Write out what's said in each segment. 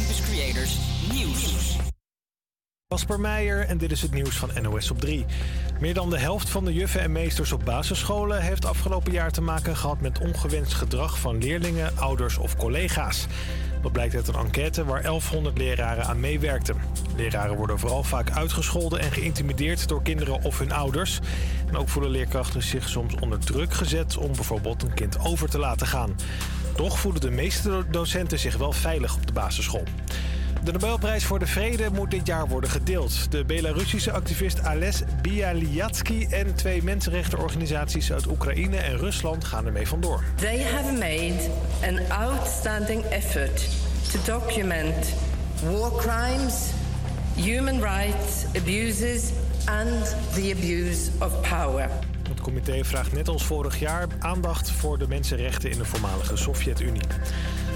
Campus Creators Nieuws. Meijer en dit is het nieuws van NOS op 3. Meer dan de helft van de juffen en meesters op basisscholen... heeft afgelopen jaar te maken gehad met ongewenst gedrag van leerlingen, ouders of collega's. Dat blijkt uit een enquête waar 1100 leraren aan meewerkten. Leraren worden vooral vaak uitgescholden en geïntimideerd door kinderen of hun ouders. En ook voelen leerkrachten zich soms onder druk gezet om bijvoorbeeld een kind over te laten gaan. Toch voelen de meeste docenten zich wel veilig op de basisschool. De Nobelprijs voor de Vrede moet dit jaar worden gedeeld. De Belarussische activist Ales Bialyatsky en twee mensenrechtenorganisaties uit Oekraïne en Rusland gaan ermee vandoor. They have made an outstanding effort to document war crimes, human rights abuses and the abuse of power. Het comité vraagt net als vorig jaar aandacht voor de mensenrechten in de voormalige Sovjet-Unie.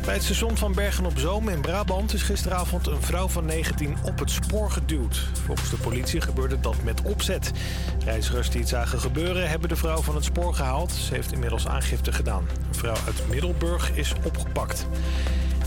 Bij het station van Bergen op Zoom in Brabant is gisteravond een vrouw van 19 op het spoor geduwd. Volgens de politie gebeurde dat met opzet. Reizigers die het zagen gebeuren hebben de vrouw van het spoor gehaald. Ze heeft inmiddels aangifte gedaan. Een vrouw uit Middelburg is opgepakt.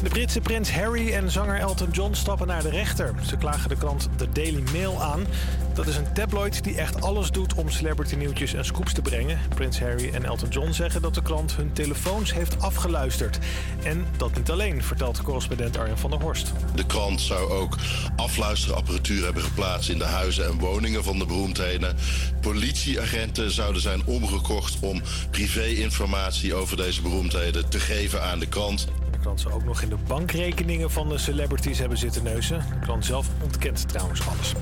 De Britse prins Harry en zanger Elton John stappen naar de rechter. Ze klagen de krant The Daily Mail aan. Dat is een tabloid die echt alles doet om celebrity nieuwtjes en scoops te brengen. Prins Harry en Elton John zeggen dat de krant hun telefoons heeft afgeluisterd. En dat niet alleen, vertelt correspondent Arjen van der Horst. De krant zou ook afluisterapparatuur hebben geplaatst in de huizen en woningen van de beroemdheden. Politieagenten zouden zijn omgekocht om privé-informatie over deze beroemdheden te geven aan de krant. Krant zou ook nog in de bankrekeningen van de celebrities hebben zitten neuzen. De krant zelf ontkent trouwens alles.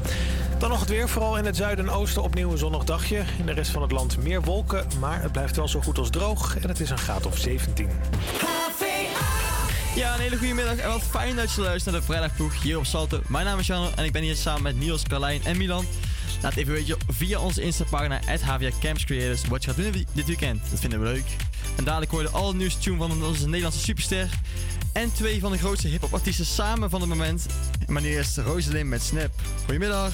Dan nog het weer. Vooral in het zuiden en oosten opnieuw een zonnig dagje. In de rest van het land meer wolken, maar het blijft wel zo goed als droog. En het is een graad of 17. Ja, een hele goede middag en wat fijn dat je luistert naar de vrijdagploeg hier op Salto. Mijn naam is Jan en ik ben hier samen met Niels, Carlijn en Milan. Laat even weten via onze Instapagina, HVA Camps Creators, wat je gaat doen dit weekend. Dat vinden we leuk. En dadelijk hoor je de allernieuwste tune van onze Nederlandse superster. En twee van de grootste hip-hop artiesten samen van het moment. Maar nu eerst met Snap. Goedemiddag.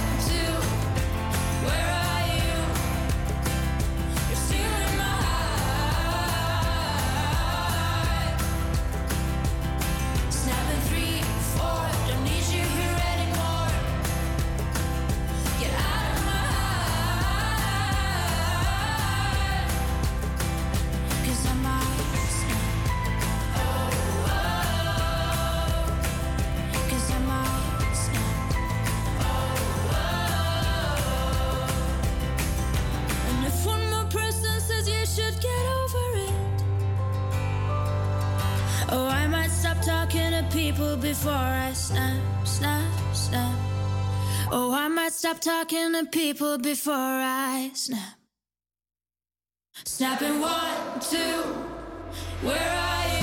people before I snap. Snapping one, two. Where are you?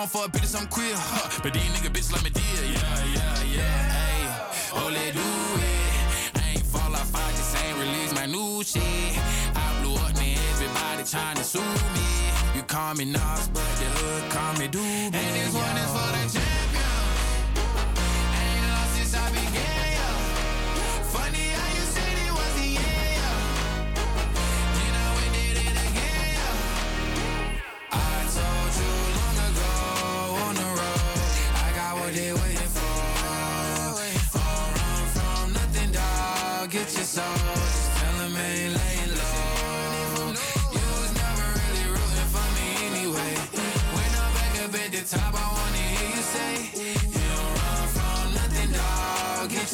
I don't fuck bitches, I'm queer, huh? But these nigga bitches like me deal, yeah, yeah, yeah, hey. Oh, let do it. I ain't fall off, I just ain't release my new shit. I blew up, man, everybody trying to sue me. You call me Nas, but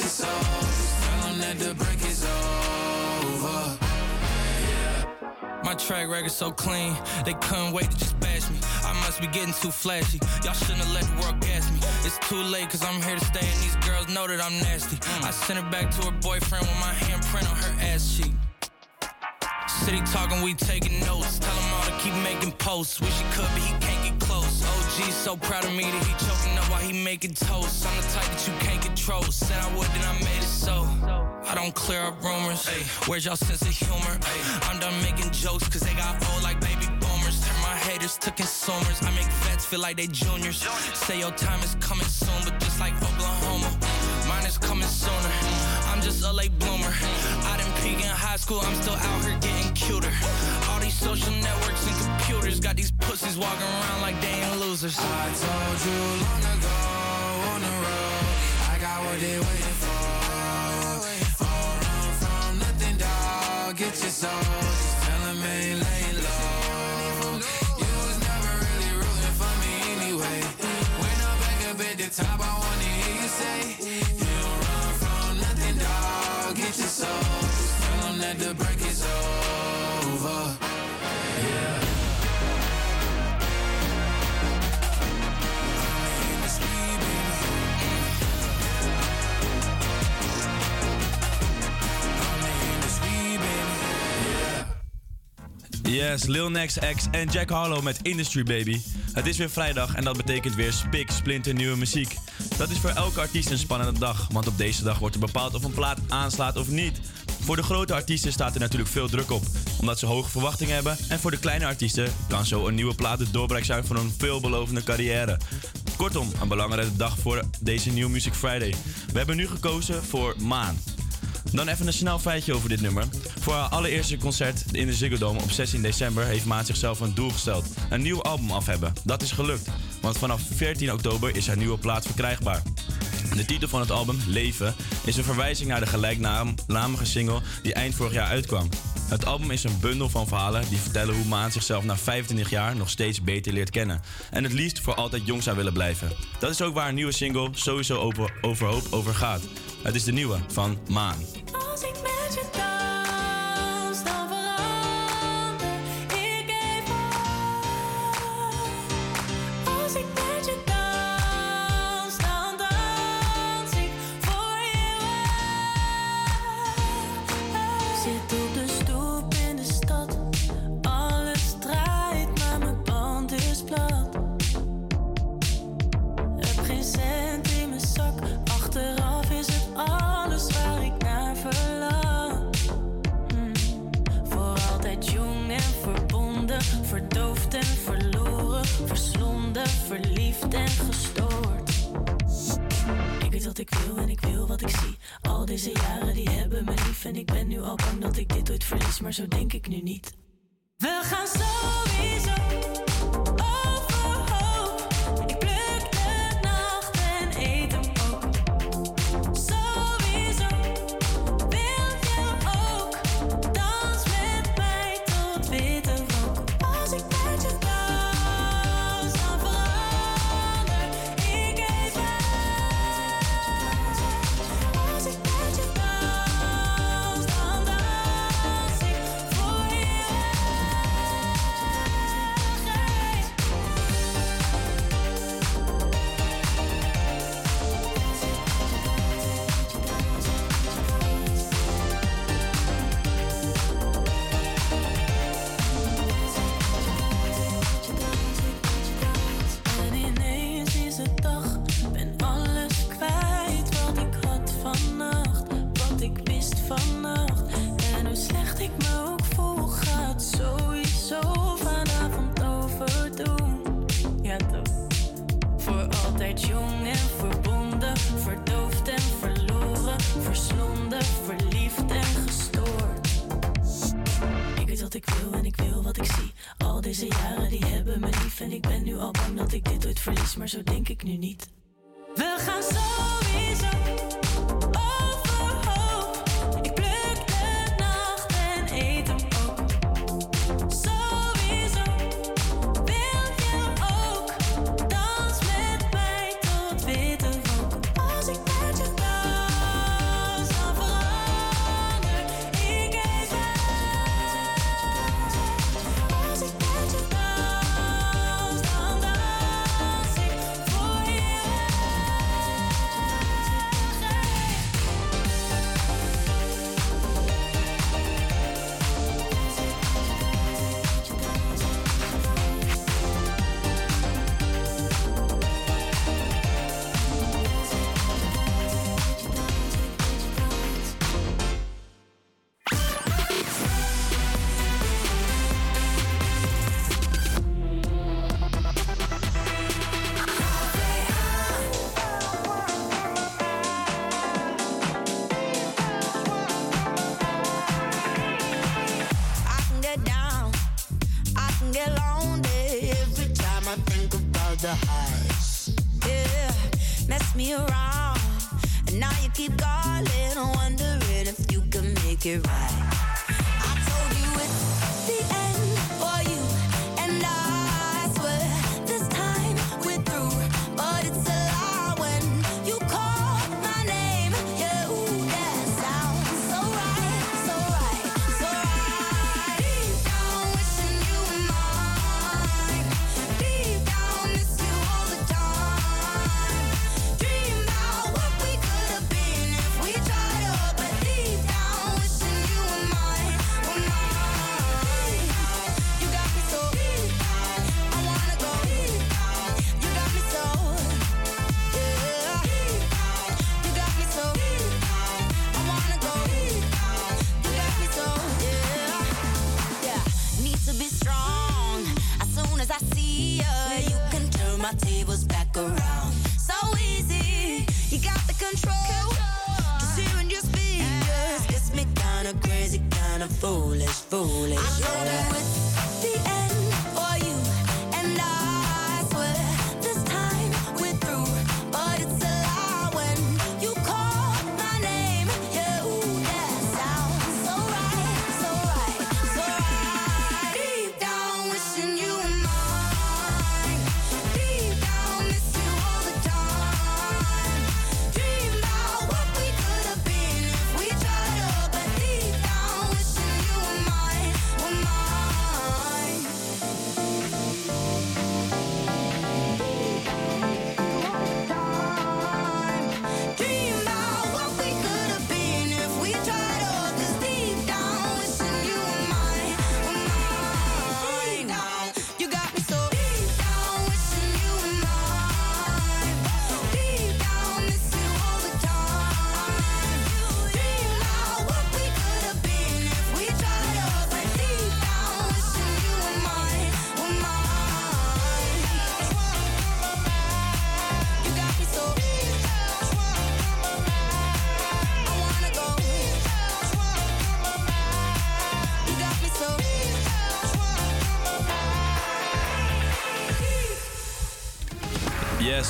that the break is over. My track record so clean, they couldn't wait to just bash me. I must be getting too flashy. Y'all shouldn't have let the world gas me. It's too late, cause I'm here to stay, and these girls know that I'm nasty. I sent her back to her boyfriend with my handprint on her ass cheek. City talking, we taking notes. Tell him all to keep making posts. Wish he could, but he can't get close. OG so proud of me that he choking up while he making toast. I'm the type that you can't control. Said I would, then I made it so. I don't clear up rumors. Where's y'all sense of humor? I'm done making jokes cause they got old like baby boomers. Turn my haters to consumers. I make vets feel like they juniors. Say your time is coming soon, but just like Oklahoma, mine is coming sooner. I'm just a late bloomer. I didn't peak in high school, I'm still out here getting cuter. All social networks and computers got these pussies walking around like they ain't losers. I told you long ago on the road, I got what they waiting for. Don't run from nothing, dog. Get your soul, just tell 'em ain't laying low. You was never really rooting for me anyway. When I'm back up at the top, I wanna hear you say, You don't run from nothing, dog. Get your soul, just tell that the break Yes, Lil Nas X en Jack Harlow met Industry Baby. Het is weer vrijdag en dat betekent weer spik, splinter nieuwe muziek. Dat is voor elke artiest een spannende dag, want op deze dag wordt er bepaald of een plaat aanslaat of niet. Voor de grote artiesten staat er natuurlijk veel druk op, omdat ze hoge verwachtingen hebben. En voor de kleine artiesten kan zo een nieuwe plaat de doorbraak zijn voor een veelbelovende carrière. Kortom, een belangrijke dag voor deze New Music Friday. We hebben nu gekozen voor Maan. Dan even een snel feitje over dit nummer. Voor haar allereerste concert in de Ziggo Dome op 16 december heeft Maat zichzelf een doel gesteld. Een nieuw album af hebben. Dat is gelukt, want vanaf 14 oktober is haar nieuwe plaat verkrijgbaar. De titel van het album, Leven, is een verwijzing naar de gelijknamige single die eind vorig jaar uitkwam. Het album is een bundel van verhalen die vertellen hoe Maan zichzelf na 25 jaar nog steeds beter leert kennen. En het liefst voor altijd jong zou willen blijven. Dat is ook waar een nieuwe single sowieso over, overhoop over gaat. Het is de nieuwe van Maan. Als ik met je Verslonden, verliefd en gestoord. Ik weet wat ik wil en ik wil wat ik zie. Al deze jaren die hebben me lief. En ik ben nu al bang dat ik dit ooit verlies, maar zo denk ik nu niet. We gaan sowieso.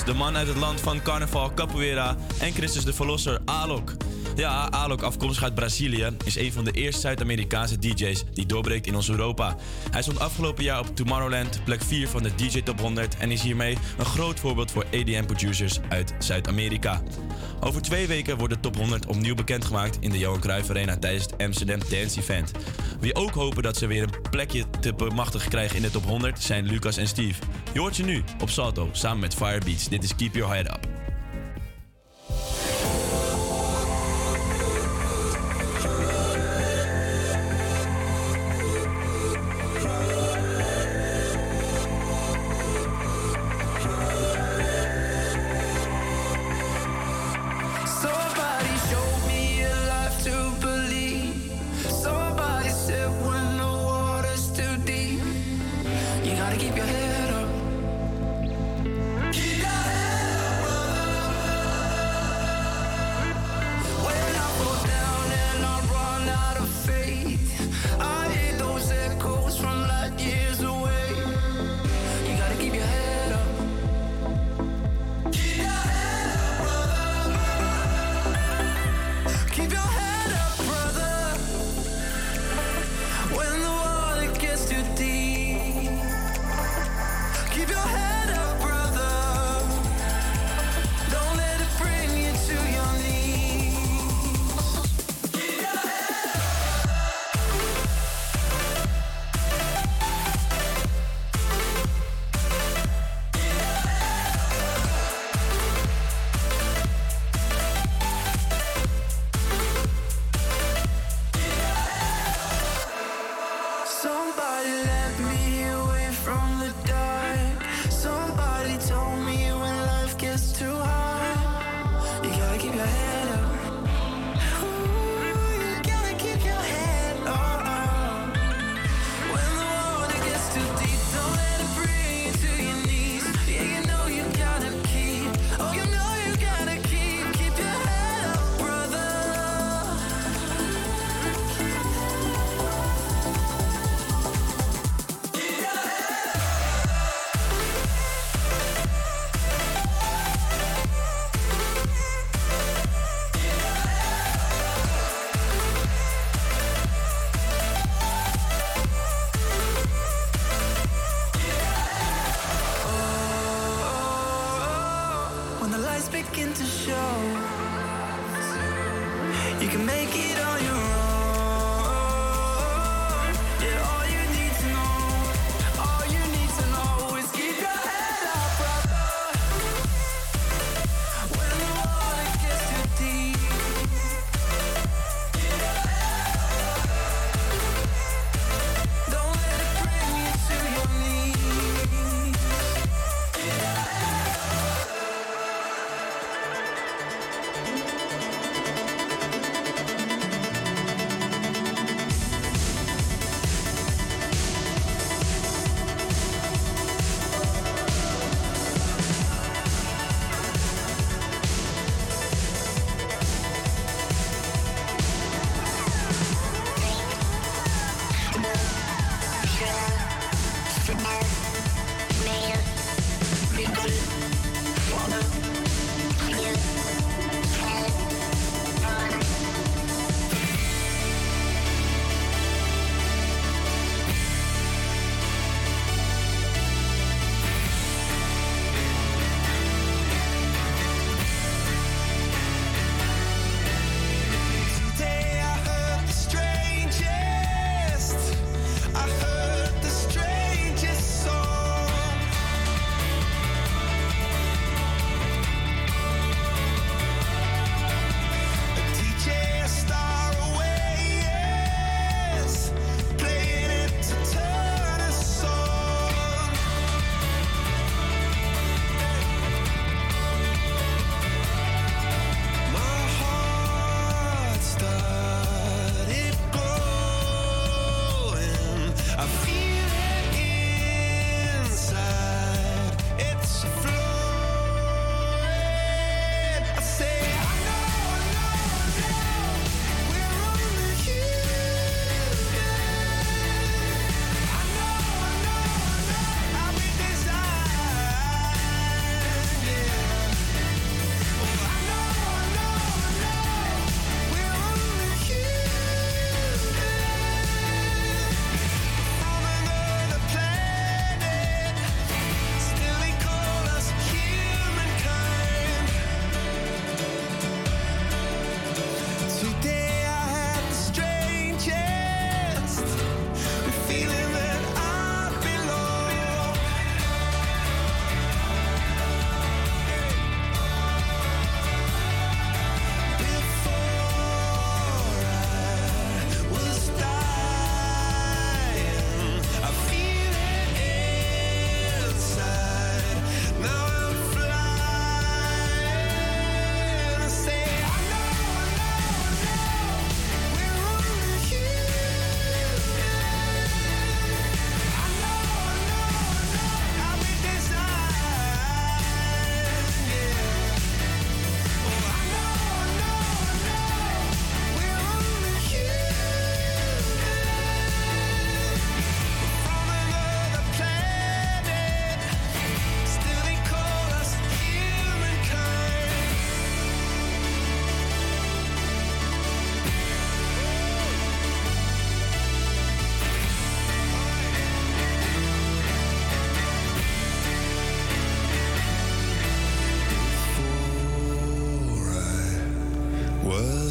De man uit het land van carnaval, capoeira en Christus de Verlosser, Alok. Ja, Alok, afkomstig uit Brazilië, is een van de eerste Zuid-Amerikaanse DJ's die doorbreekt in ons Europa. Hij stond afgelopen jaar op Tomorrowland, plek 4 van de DJ Top 100 en is hiermee een groot voorbeeld voor EDM-producers uit Zuid-Amerika. Over twee weken wordt de Top 100 opnieuw bekendgemaakt in de Johan Cruijff Arena tijdens het Amsterdam Dance Event. Wie ook hopen dat ze weer een plekje te bemachtigen krijgen in de Top 100 zijn Lucas en Steve. Je hoort je nu op Salto samen met Firebeats. Dit is Keep Your Head Up. You can make it on your own.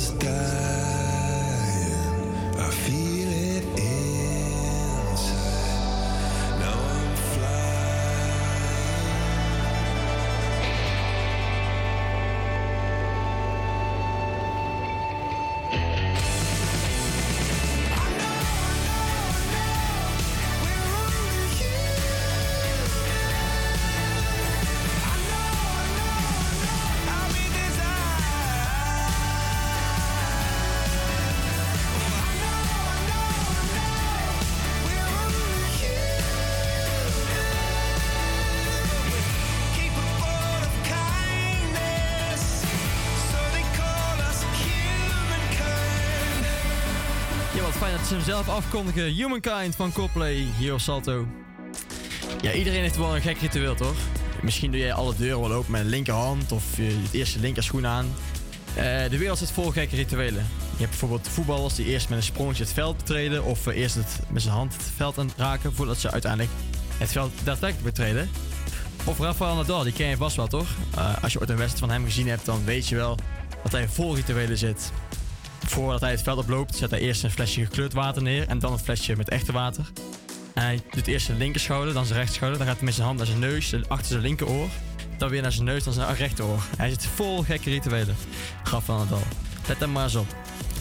Was Dat ze hem zelf afkondigen. Humankind van Coldplay hier op Salto. Ja, iedereen heeft wel een gek ritueel, toch? Misschien doe jij alle deuren wel open met een linkerhand of je het eerste linkerschoen aan. Eh, de wereld zit vol gekke rituelen. Je hebt bijvoorbeeld voetballers die eerst met een sprongetje het veld betreden of eh, eerst het, met zijn hand het veld aan raken voordat ze uiteindelijk het veld daadwerkelijk betreden. Of Rafael Nadal, die ken je vast wel, toch? Eh, als je ooit een wedstrijd van hem gezien hebt, dan weet je wel dat hij vol rituelen zit. Voordat hij het veld oploopt, zet hij eerst een flesje gekleurd water neer en dan een flesje met echte water. En hij doet eerst zijn linkerschouder, dan zijn rechtsschouder. Dan gaat hij met zijn hand naar zijn neus, achter zijn linkeroor. Dan weer naar zijn neus, dan zijn rechteroor. Hij zit vol gekke rituelen. Graf van Nadal. Let hem maar eens op.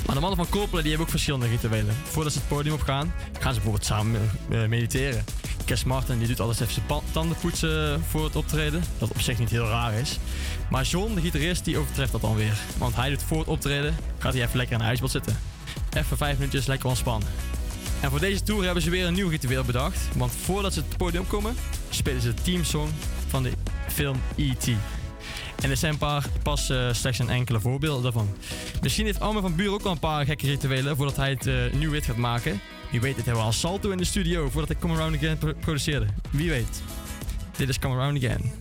Maar de mannen van Coldplay die hebben ook verschillende rituelen. Voordat ze het podium op gaan, gaan ze bijvoorbeeld samen eh, mediteren. Kes Martin die doet altijd even zijn tanden poetsen voor het optreden. Dat op zich niet heel raar is. Maar John, de gitarist, die overtreft dat dan weer. Want hij doet voor het optreden, gaat hij even lekker aan de ijsbad zitten. Even vijf minuutjes lekker ontspannen. En voor deze tour hebben ze weer een nieuw ritueel bedacht. Want voordat ze het podium komen, spelen ze de teamsong van de film E.T. En er zijn een paar, pas eh, slechts een enkele voorbeelden daarvan. Misschien heeft Armin van Buren ook al een paar gekke rituelen voordat hij het eh, nieuw wit gaat maken. Wie weet, het hebben we al Salto in de studio voordat hij Come Around Again pro- produceerde. Wie weet. Dit is Come Around Again.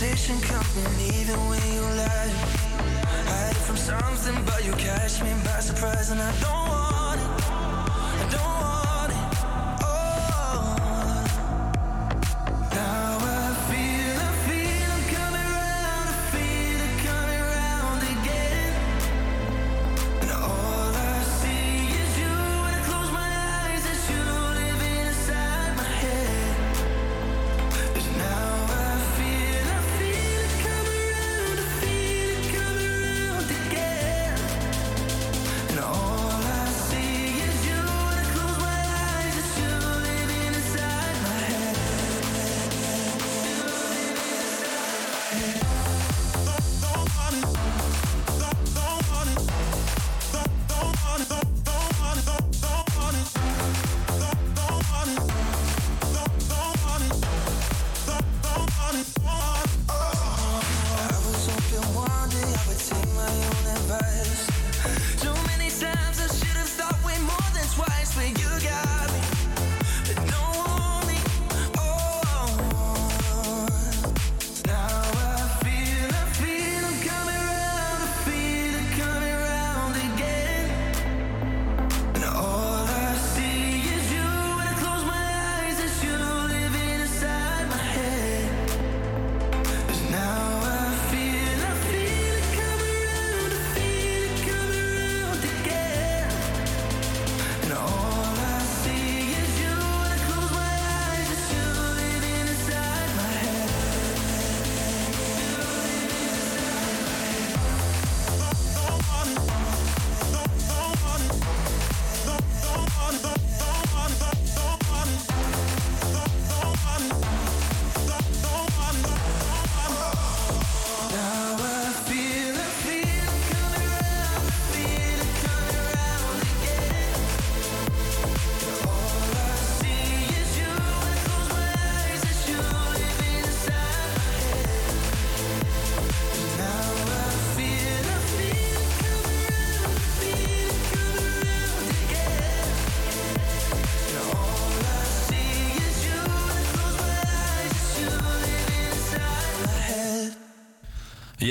Temptation coming even when you lie. Hide from something, but you catch me by surprise, and I don't want it. I don't want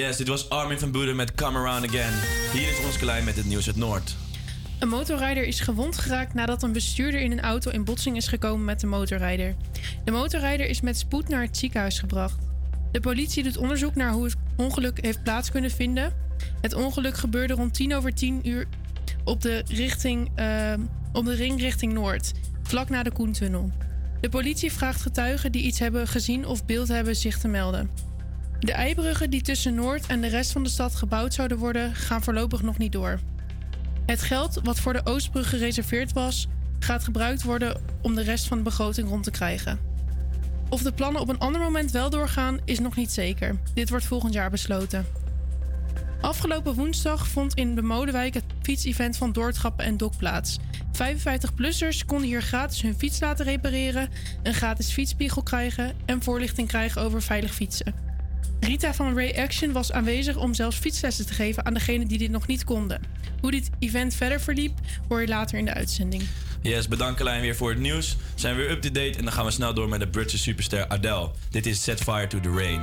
Yes, dit was Armin van Buren met Come Around Again. Hier is ons klein met het nieuws uit Noord. Een motorrijder is gewond geraakt nadat een bestuurder in een auto in botsing is gekomen met de motorrijder. De motorrijder is met spoed naar het ziekenhuis gebracht. De politie doet onderzoek naar hoe het ongeluk heeft plaats kunnen vinden. Het ongeluk gebeurde rond 10 over 10 uur op de, richting, eh, op de ring richting Noord, vlak na de Koentunnel. De politie vraagt getuigen die iets hebben gezien of beeld hebben zich te melden. De eibruggen die tussen Noord en de rest van de stad gebouwd zouden worden, gaan voorlopig nog niet door. Het geld wat voor de Oostbrug gereserveerd was, gaat gebruikt worden om de rest van de begroting rond te krijgen. Of de plannen op een ander moment wel doorgaan, is nog niet zeker. Dit wordt volgend jaar besloten. Afgelopen woensdag vond in de Molenwijk het fietsevent van Doortrappen en Dok plaats. 55-plussers konden hier gratis hun fiets laten repareren, een gratis fietsspiegel krijgen en voorlichting krijgen over veilig fietsen. Rita van Reaction was aanwezig om zelfs fietslessen te geven aan degenen die dit nog niet konden. Hoe dit event verder verliep, hoor je later in de uitzending. Yes, bedankt Carlijn weer voor het nieuws. Zijn we weer up-to-date en dan gaan we snel door met de Britse superster Adele. Dit is Set Fire to the Rain.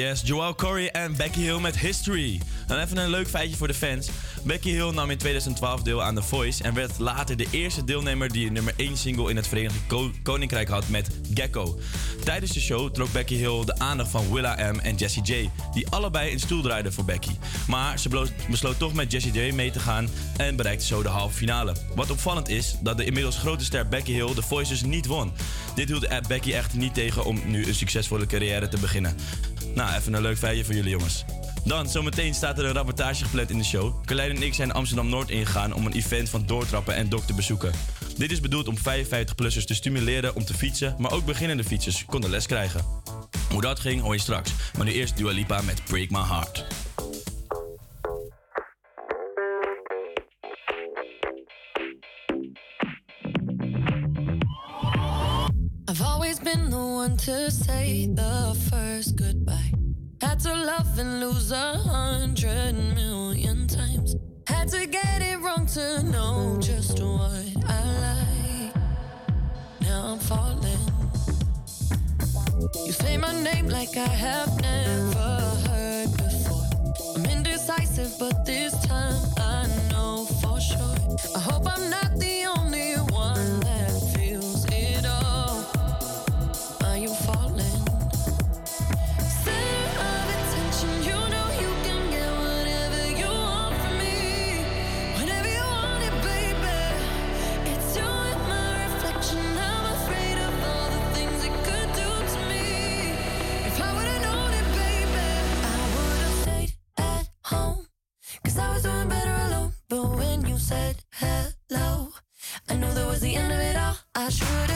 Yes, Joel Corey en Becky Hill met History. Dan even een leuk feitje voor de fans. Becky Hill nam in 2012 deel aan The Voice en werd later de eerste deelnemer die een nummer 1 single in het Verenigd Ko- Koninkrijk had met Gecko. Tijdens de show trok Becky Hill de aandacht van Willa M en Jessie J, die allebei een stoel draaiden voor Becky. Maar ze besloot toch met Jessie J mee te gaan en bereikte zo de halve finale. Wat opvallend is dat de inmiddels grote ster Becky Hill The Voice dus niet won. Dit hield Becky echt niet tegen om nu een succesvolle carrière te beginnen. Nou, even een leuk feitje voor jullie jongens. Dan, zometeen staat er een rapportage gepland in de show. Carlijn en ik zijn Amsterdam-Noord ingegaan om een event van doortrappen en dok te bezoeken. Dit is bedoeld om 55-plussers te stimuleren om te fietsen, maar ook beginnende fietsers konden les krijgen. Hoe dat ging hoor je straks, maar nu eerst Dua Lipa met Break My Heart. One to say the first goodbye. Had to love and lose a hundred million times. Had to get it wrong to know just what I like. Now I'm falling. You say my name like I have never heard before. I'm indecisive, but this time I know for sure. I hope I'm not said hello, I knew that was the end of it all. I should've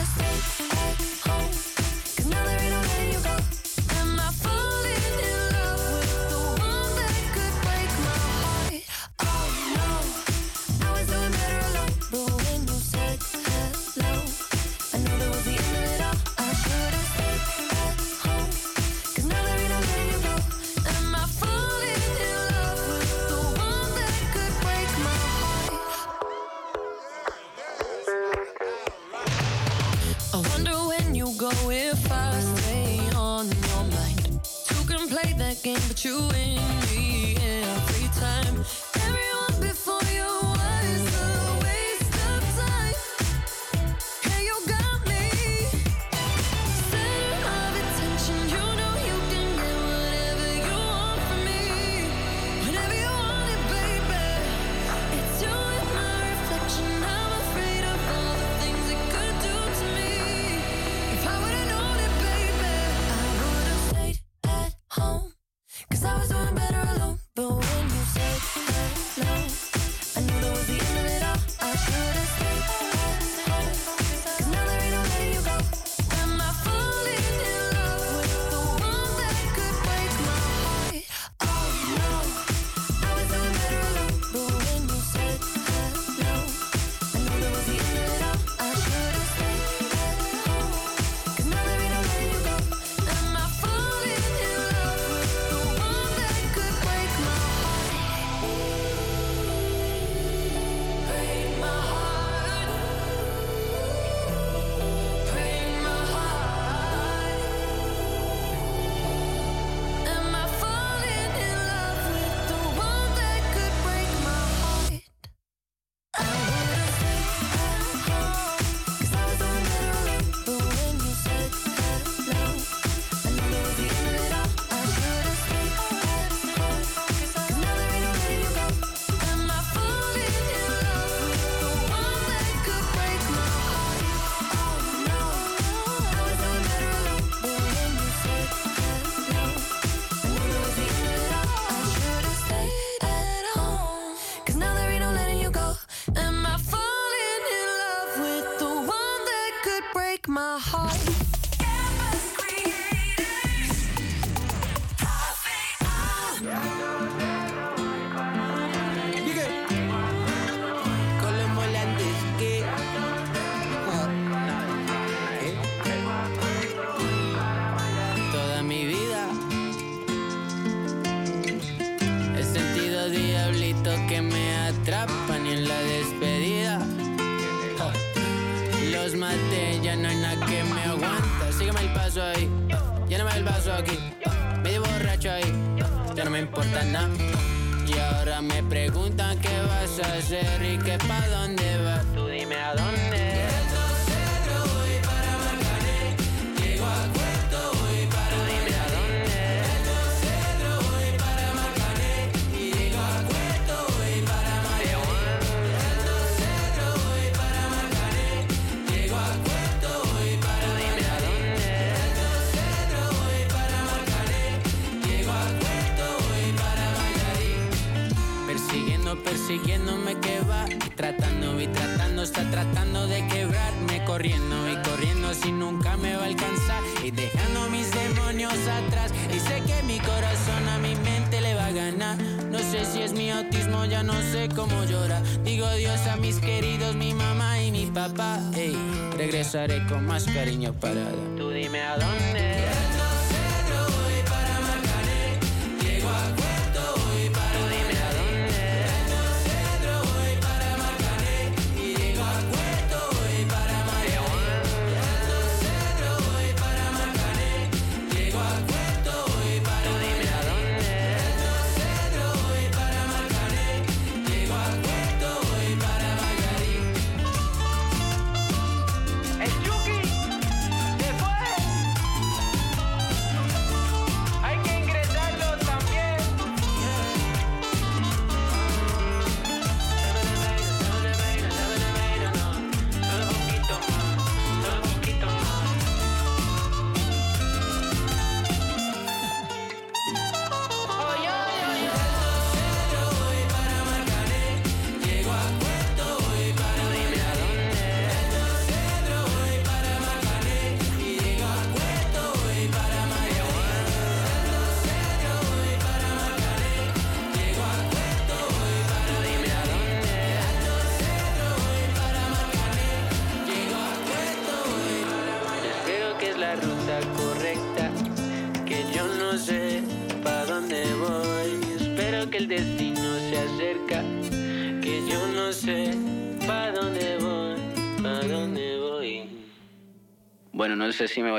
Y sé que mi corazón a mi mente le va a ganar. No sé si es mi autismo, ya no sé cómo llorar. Digo adiós a mis queridos, mi mamá y mi papá. Ey, regresaré con más cariño para dar. Tú dime a dónde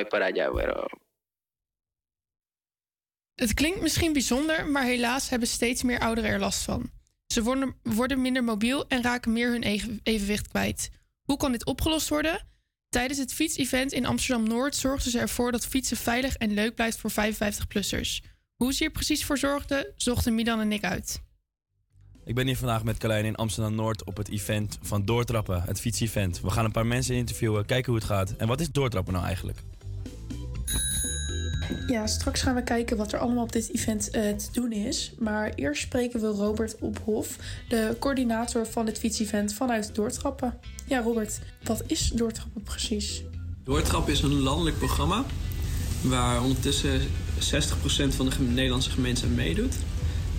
para allá, pero Het klinkt misschien bijzonder, maar helaas hebben steeds meer ouderen er last van. Ze worden, worden minder mobiel en raken meer hun evenwicht kwijt. Hoe kan dit opgelost worden? Tijdens het fietsevent in Amsterdam Noord zorgden ze ervoor dat fietsen veilig en leuk blijft voor 55-plussers. Hoe ze hier precies voor zorgden, zochten Milan en ik uit. Ik ben hier vandaag met Carlijn in Amsterdam Noord op het event van Doortrappen, het fietsevent. We gaan een paar mensen interviewen, kijken hoe het gaat. En wat is Doortrappen nou eigenlijk? Ja, straks gaan we kijken wat er allemaal op dit event eh, te doen is. Maar eerst spreken we Robert Ophof, de coördinator van het fietsevent vanuit Doortrappen. Ja, Robert, wat is Doortrappen precies? Doortrap is een landelijk programma waar ondertussen 60% van de Nederlandse gemeenten aan meedoet.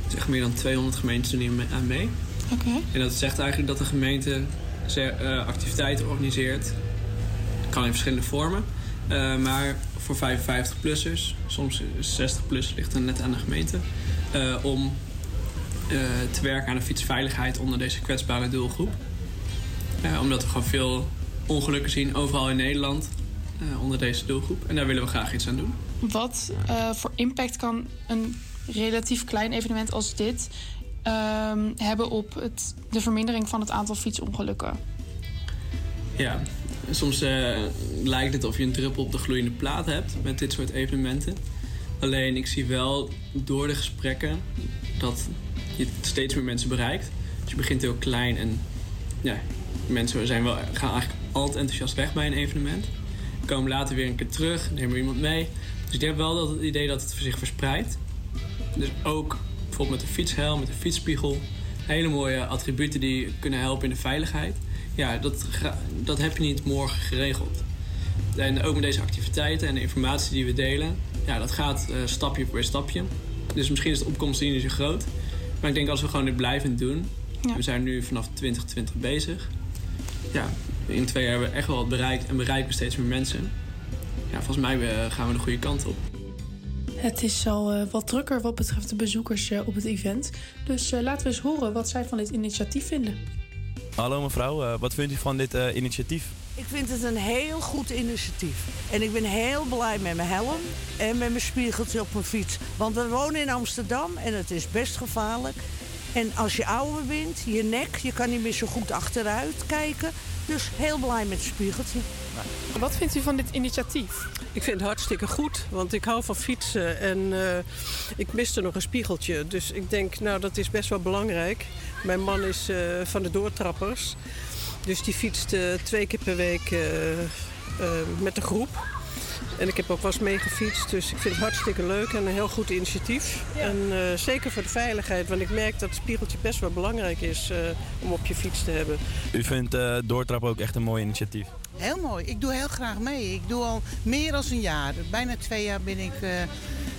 Dus echt meer dan 200 gemeenten doen hier aan mee. Oké. En dat zegt eigenlijk dat de gemeente eh, activiteiten organiseert. Dat kan in verschillende vormen. Eh, maar voor 55-plussers, soms 60-plus ligt er net aan de gemeente... eh, om eh, te werken aan de fietsveiligheid onder deze kwetsbare doelgroep. Eh, omdat we gewoon veel ongelukken zien overal in Nederland onder deze doelgroep. En daar willen we graag iets aan doen. Wat voor impact kan een relatief klein evenement als dit ehm, hebben op het, de vermindering van het aantal fietsongelukken? Ja, soms eh, lijkt het of je een druppel op de gloeiende plaat hebt met dit soort evenementen. Alleen ik zie wel door de gesprekken dat je steeds meer mensen bereikt. Dus je begint heel klein en ja, mensen zijn wel, gaan eigenlijk altijd enthousiast weg bij een evenement. Komen later weer een keer terug, nemen iemand mee. Dus ik heb wel dat het idee dat het zich verspreidt. Dus ook bijvoorbeeld met de fietshelm, met de fietsspiegel. Hele mooie attributen die kunnen helpen in de veiligheid. Ja, dat, dat heb je niet morgen geregeld. En ook met deze activiteiten en de informatie die we delen, ja, dat gaat eh, stapje voor stapje. Dus misschien is de opkomst niet zo groot. Maar ik denk als we gewoon dit blijven doen. We zijn nu vanaf 2020 bezig. Ja, in twee jaar hebben we echt wel wat bereikt en bereiken we steeds meer mensen. Ja, volgens mij eh, gaan we de goede kant op. Het is al eh, wat drukker wat betreft de bezoekers op het event. Dus laten we eens horen wat zij van dit initiatief vinden. Hallo mevrouw, eh, wat vindt u van dit eh, initiatief? Ik vind het een heel goed initiatief. En ik ben heel blij met mijn helm en met mijn spiegeltje op mijn fiets. Want we wonen in Amsterdam en het is best gevaarlijk. En als je ouder bent, je nek, je kan niet meer zo goed achteruit kijken. Dus heel blij met het spiegeltje. Wat vindt u van dit initiatief? Ik vind het hartstikke goed, want ik hou van fietsen en eh, ik miste nog een spiegeltje. Dus ik denk, nou dat is best wel belangrijk. Mijn man is eh, van de doortrappers, dus die fietst eh, twee keer per week met de groep. En ik heb ook wel eens meegefietst, dus ik vind het hartstikke leuk en een heel goed initiatief. En eh, zeker voor de veiligheid, want ik merk dat het spiegeltje best wel belangrijk is eh, om op je fiets te hebben. U vindt eh doortrappen ook echt een mooi initiatief. Heel mooi. Ik doe heel graag mee. Ik doe al meer dan een jaar. Bijna twee jaar ben ik, eh,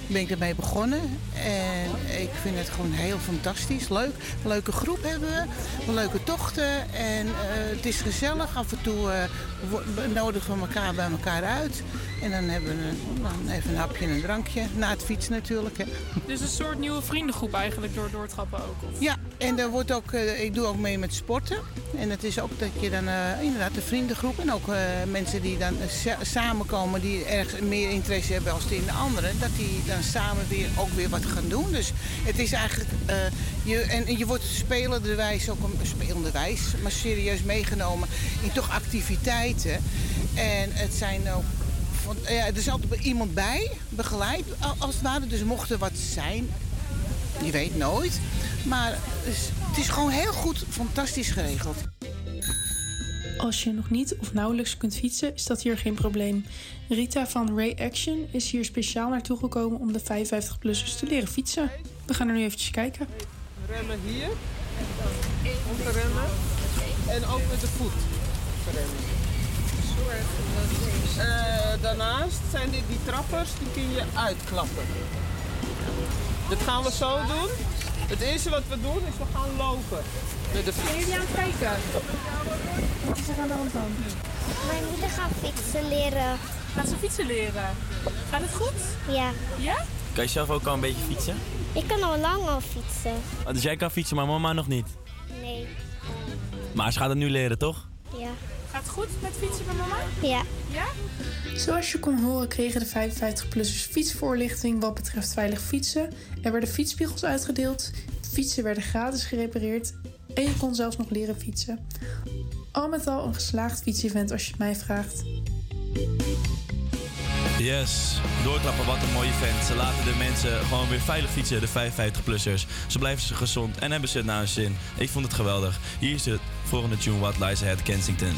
ben ik ermee begonnen. En ik vind het gewoon heel fantastisch. Leuk. Een leuke groep hebben we. Een leuke tochten. En eh, het is gezellig. Af en toe wo- nodigen we elkaar bij elkaar uit. En dan hebben we een, dan even een hapje en een drankje. Na het fietsen natuurlijk. Hè. Dus een soort nieuwe vriendengroep eigenlijk door doortrappen ook? Of? Ja, en er wordt ook, eh, ik doe ook mee met sporten. En het is ook dat je dan inderdaad de vriendengroep en ook mensen die dan sa- samenkomen die ergens meer interesse hebben als in de anderen, dat die dan samen weer ook weer wat gaan doen. Dus het is eigenlijk, eh, je, en, je wordt spelenderwijs ook een spelenderwijs, maar serieus meegenomen in toch activiteiten. En het zijn ook van- ja, er is altijd iemand bij, begeleid als het ware. Dus mocht er wat zijn, je weet nooit. Maar het is gewoon heel goed, fantastisch geregeld. Als je nog niet of nauwelijks kunt fietsen, is dat hier geen probleem. Rita van Ray Action is hier speciaal naartoe gekomen om de 55-plussers te leren fietsen. We gaan er nu eventjes kijken. Remmen hier, om te remmen. En ook met de voet remmen. Eh, daarnaast zijn dit die trappers, die kun je uitklappen. Dit gaan we zo doen. Het eerste wat we doen is we gaan lopen. Met de fiets. Zijn jullie aan het kijken? Wat is er aan de hand dan? Mijn moeder gaat fietsen leren. Gaat ze fietsen leren? Gaat het goed? Ja. Ja? Kan je zelf ook al een beetje fietsen? Ik kan al lang al fietsen. Oh, dus jij kan fietsen, maar mama nog niet. Nee. Maar ze gaat het nu leren, toch? Ja. Gaat het goed met fietsen bij mama? Ja. Ja? Zoals je kon horen kregen de 55-plussers fietsvoorlichting wat betreft veilig fietsen. Er werden fietsspiegels uitgedeeld, fietsen werden gratis gerepareerd en je kon zelfs nog leren fietsen. Al met al een geslaagd fietsevent als je het mij vraagt. Yes, doorklappen, wat een mooie vent. Ze laten de mensen gewoon weer veilig fietsen, de 55-plussers. Ze blijven ze gezond en hebben ze het naar hun zin. Ik vond het geweldig. Hier is het volgende tune, What Lies Ahead, Kensington.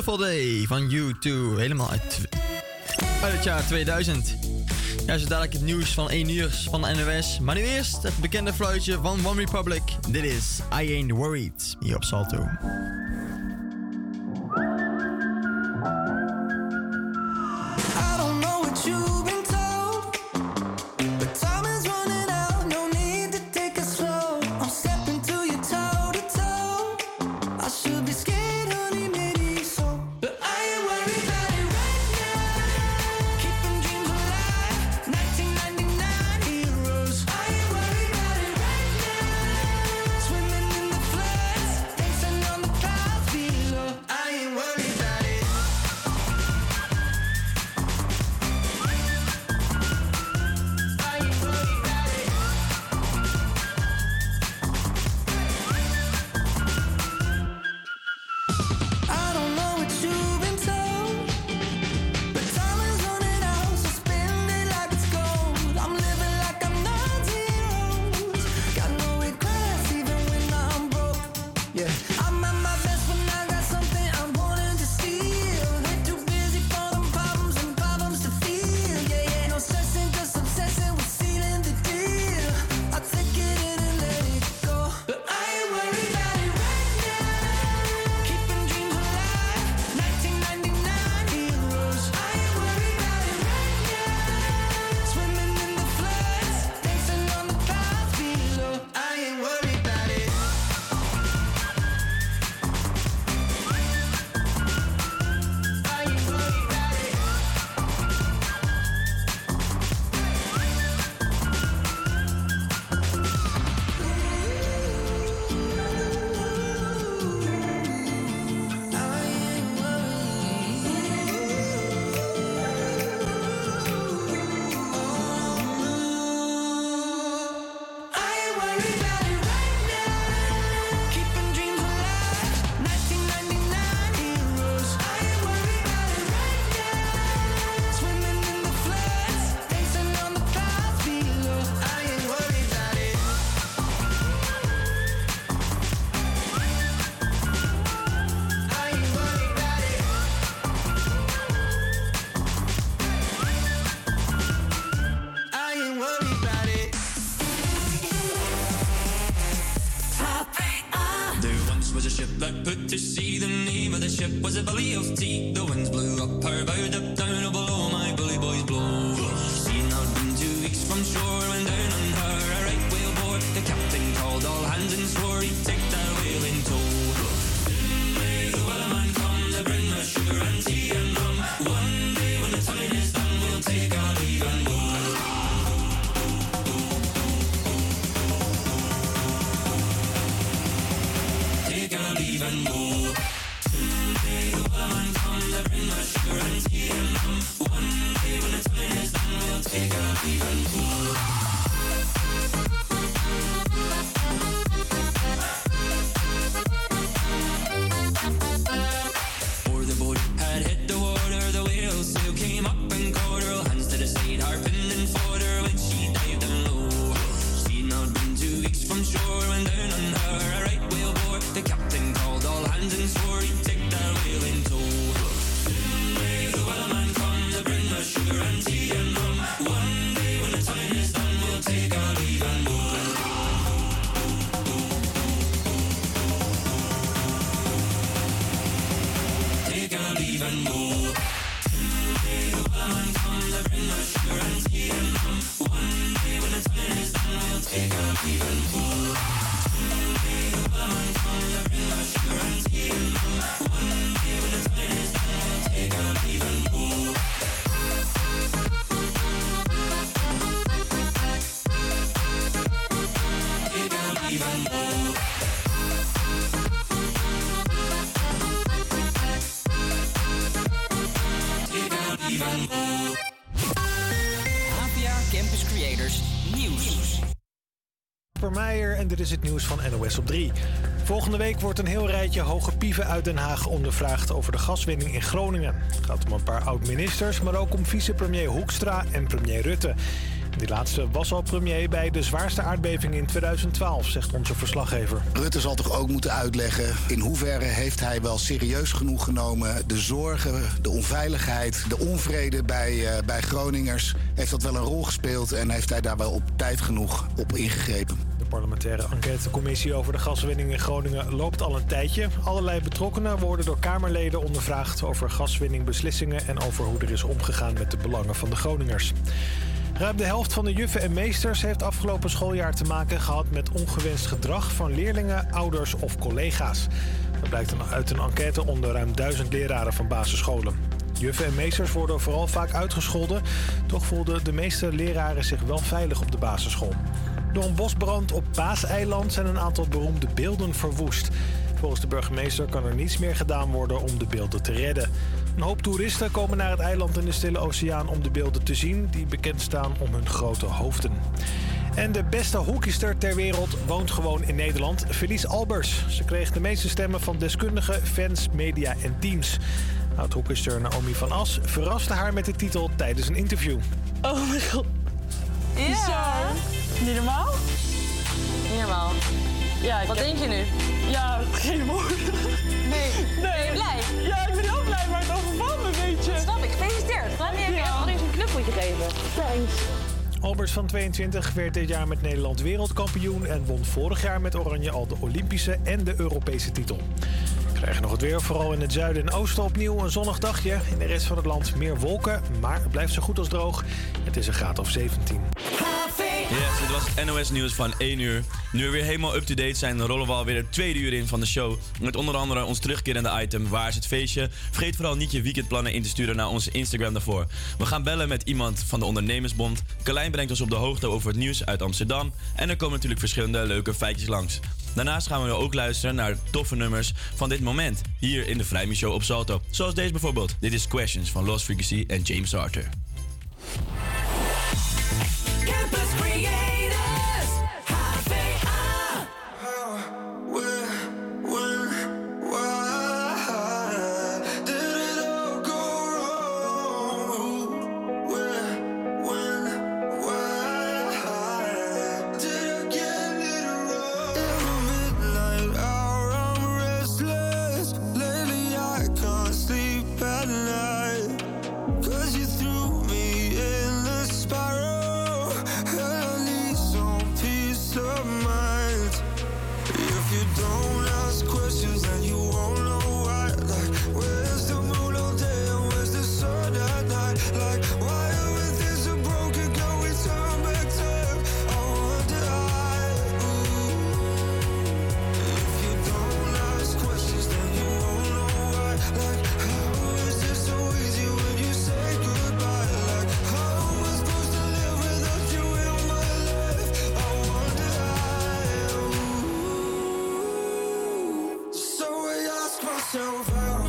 Beautiful Day van U2. Helemaal uit, uit het jaar 2000. Ja, zo dadelijk het nieuws van 1 uur van de NOS. Maar nu eerst het bekende fluitje van One Republic. Dit is I Ain't Worried hier op Salto. Campus Creators Nieuws. Meijer en dit is het nieuws van NOS op 3. Volgende week wordt een heel rijtje hoge pieven uit Den Haag ondervraagd over de gaswinning in Groningen. Het gaat om een paar oud-ministers, maar ook om vicepremier Hoekstra en premier Rutte. Die laatste was al premier bij de zwaarste aardbeving in 2012, zegt onze verslaggever. Rutte zal toch ook moeten uitleggen in hoeverre heeft hij wel serieus genoeg genomen de zorgen, de onveiligheid, de onvrede bij, eh, bij Groningers. Heeft dat wel een rol gespeeld en heeft hij daar wel op tijd genoeg op ingegrepen? De parlementaire enquêtecommissie over de gaswinning in Groningen loopt al een tijdje. Allerlei betrokkenen worden door Kamerleden ondervraagd over gaswinningbeslissingen en over hoe er is omgegaan met de belangen van de Groningers. Ruim de helft van de juffen en meesters heeft afgelopen schooljaar te maken gehad met ongewenst gedrag van leerlingen, ouders of collega's. Dat blijkt uit een enquête onder ruim duizend leraren van basisscholen. Juffen en meesters worden vooral vaak uitgescholden, toch voelden de meeste leraren zich wel veilig op de basisschool. Door een bosbrand op Paaseiland zijn een aantal beroemde beelden verwoest. Volgens de burgemeester kan er niets meer gedaan worden om de beelden te redden. Een hoop toeristen komen naar het eiland in de Stille Oceaan om de beelden te zien, die bekend staan om hun grote hoofden. En de beste hockeyster ter wereld woont gewoon in Nederland, Felice Albers. Ze kreeg de meeste stemmen van deskundigen, fans, media en teams. Oud-hockeyster Naomi van As verraste haar met de titel tijdens een interview. Oh mijn god. Ja. Niet normaal? Niet normaal. Ja, Wat denk je nu? Ja, geen woorden. Nee. Ben je blij? Ja, ik ben heel blij, maar het Thanks. Albers van 22 werd dit jaar met Nederland wereldkampioen en won vorig jaar met Oranje al de Olympische en de Europese titel. We krijgen nog het weer, vooral in het zuiden en oosten opnieuw een zonnig dagje. In de rest van het land meer wolken, maar het blijft zo goed als droog. Het is een graad of 17. Yes, dit was NOS Nieuws van 1 uur. Nu we weer helemaal up-to-date zijn, rollen we alweer het tweede uur in van de show. Met onder andere ons terugkerende item Waar is het feestje? Vergeet vooral niet je weekendplannen in te sturen naar onze Instagram daarvoor. We gaan bellen met iemand van de Ondernemersbond. Carlijn brengt ons op de hoogte over het nieuws uit Amsterdam. En er komen natuurlijk verschillende leuke feitjes langs. Daarnaast gaan we ook luisteren naar toffe nummers van dit moment. Hier in de Vrijmi Show op Salto. Zoals deze bijvoorbeeld. Dit is Questions van Lost Frequency en James Arthur. so far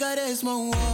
cigarismo. Oh.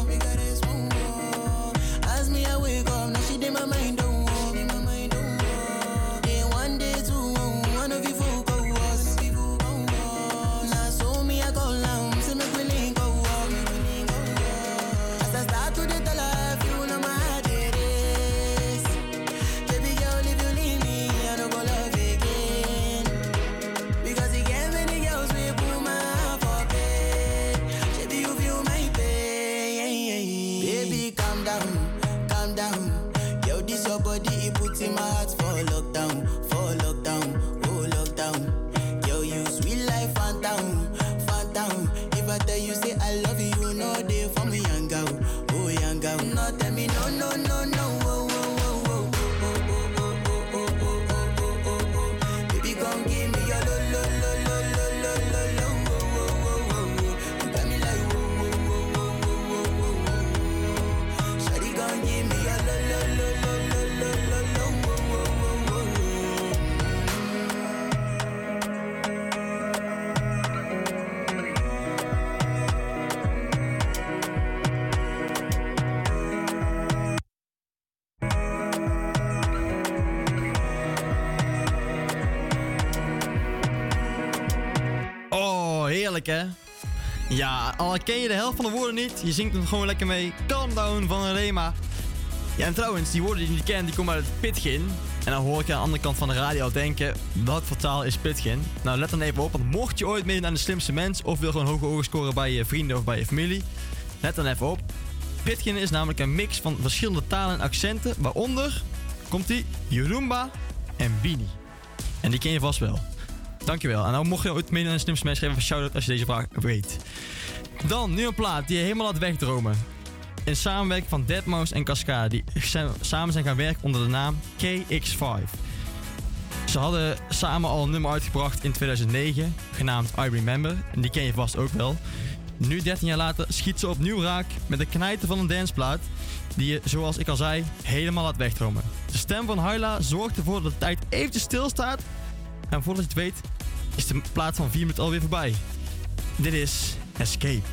Ja, al ken je de helft van de woorden niet, je zingt hem gewoon lekker mee. Calm down van Rema. Ja, en trouwens, die woorden die je niet kent, die komen uit het Pitgin. En dan hoor ik aan de andere kant van de radio denken, wat voor taal is Pitgin? Nou, let dan even op, want mocht je ooit meedoen aan de slimste mens... of wil gewoon hoge ogen scoren bij je vrienden of bij je familie... let dan even op. Pitgin is namelijk een mix van verschillende talen en accenten, waaronder, komt die, Yoruba en Bini. En die ken je vast wel. Dankjewel. En nou mocht je ooit meedoen aan de slimste mens, geef even een shout-out als je deze vraag weet. Dan, nu een plaat die je helemaal laat wegdromen. In samenwerking van Deadmau5 en Cascade, die samen zijn gaan werken onder de naam KX5. Ze hadden samen al een nummer uitgebracht in 2009, genaamd I Remember. En die ken je vast ook wel. Nu, 13 jaar later, schiet ze opnieuw raak met de knijten van een danceplaat. Die je, zoals ik al zei, helemaal laat wegdromen. De stem van Hyla zorgt ervoor dat de tijd eventjes stilstaat. En voordat je het weet, is de plaat van 4 minuten alweer voorbij. Dit is Escape.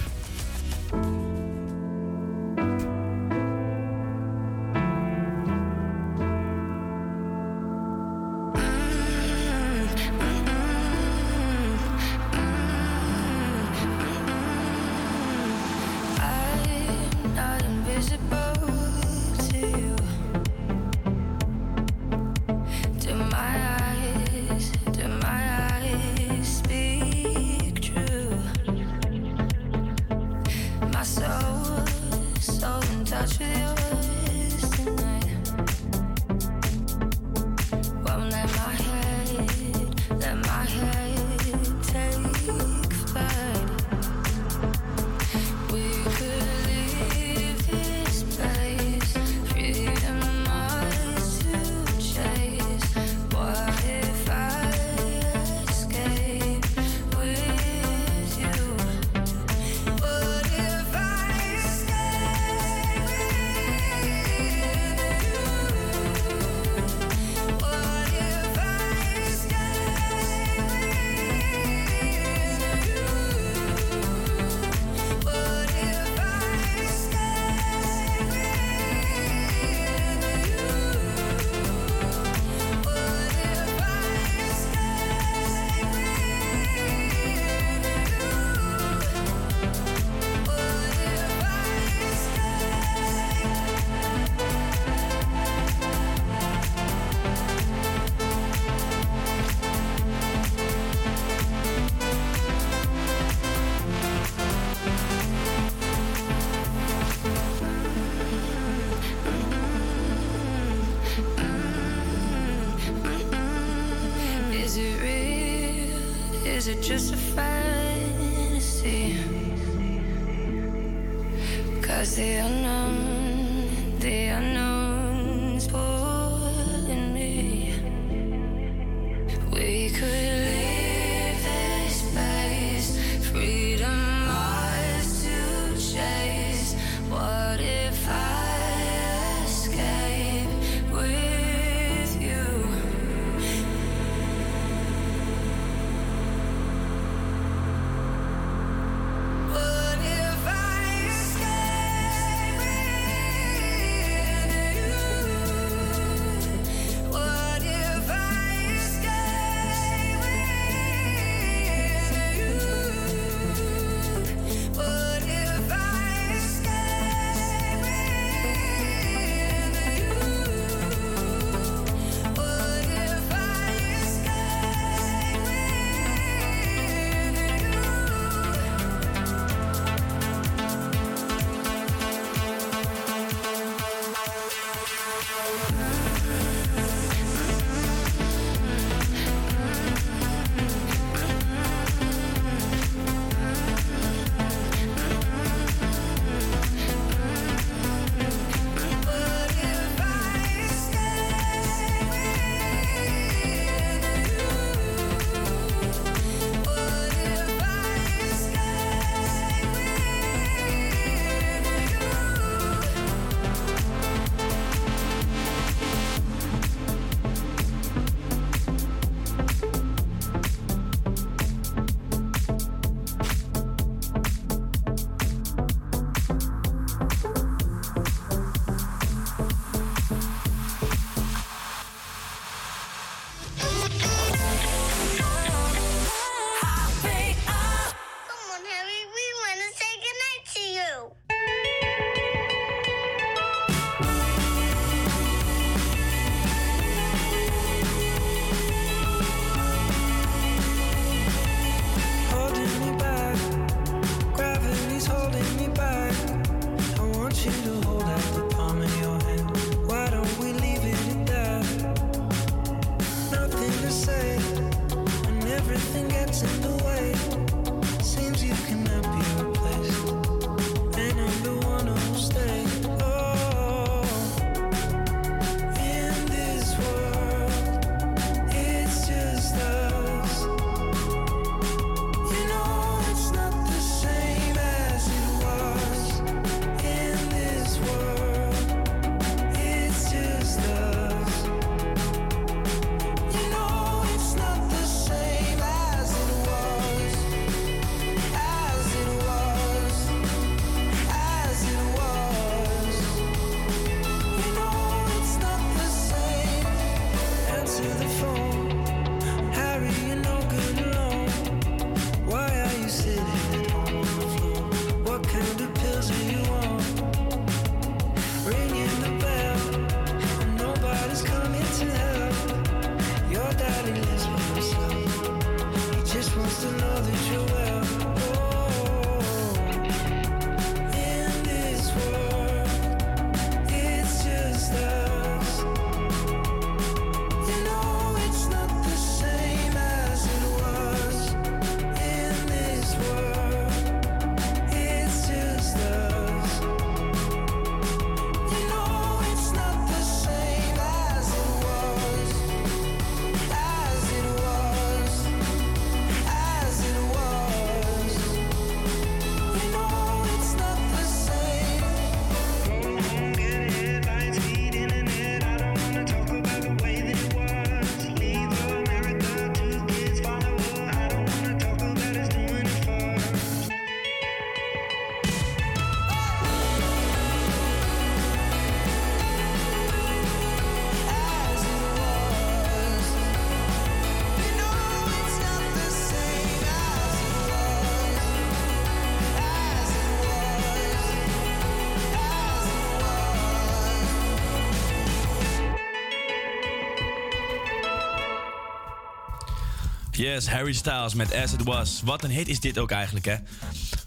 Yes, Harry Styles met As It Was. Wat een hit is dit ook eigenlijk, hè?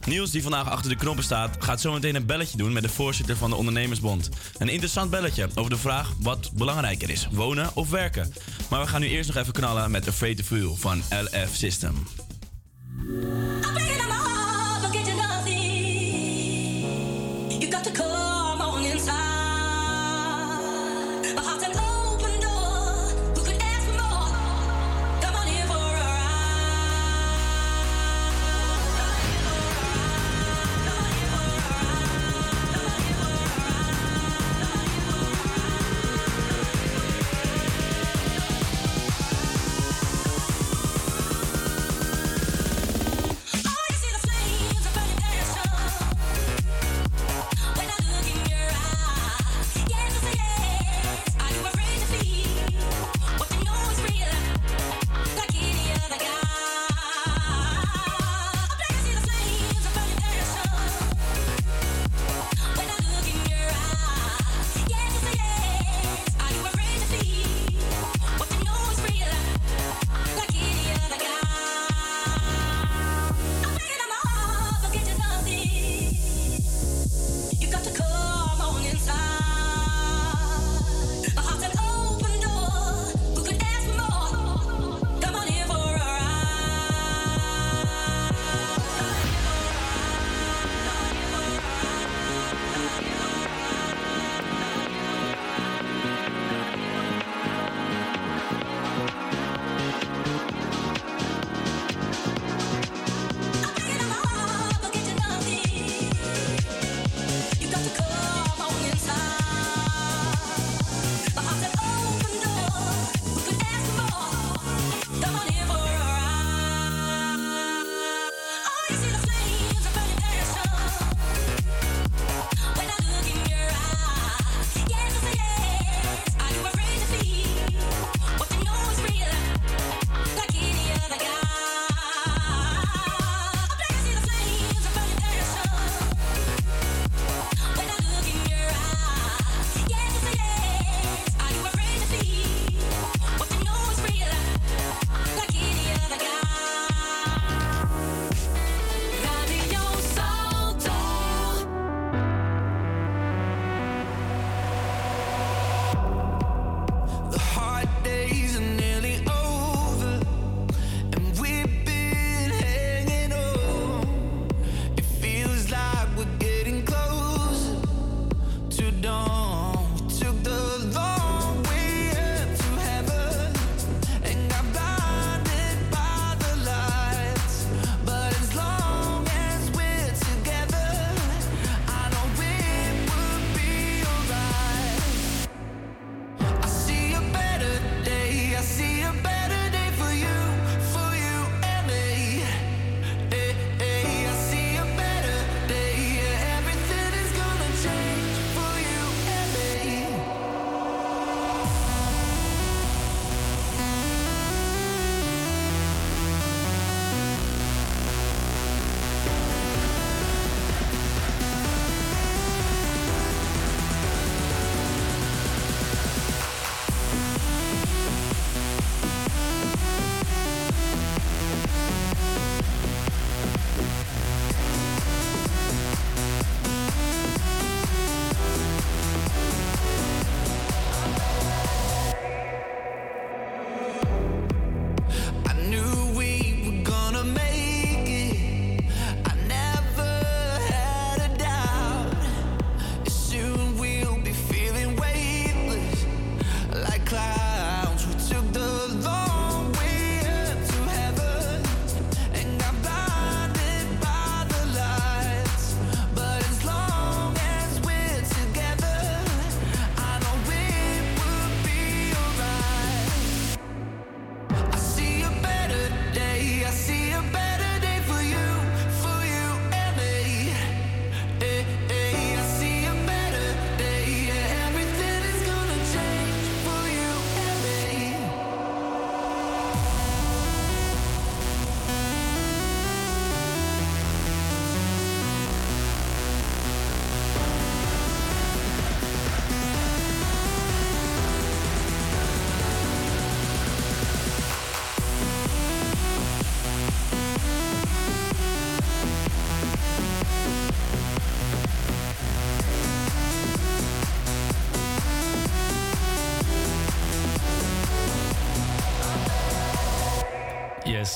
Niels, die vandaag achter de knoppen staat, gaat zometeen een belletje doen met de voorzitter van de Ondernemersbond. Een interessant belletje over de vraag wat belangrijker is: wonen of werken. Maar we gaan nu eerst nog even knallen met Afraid to Feel van LF System.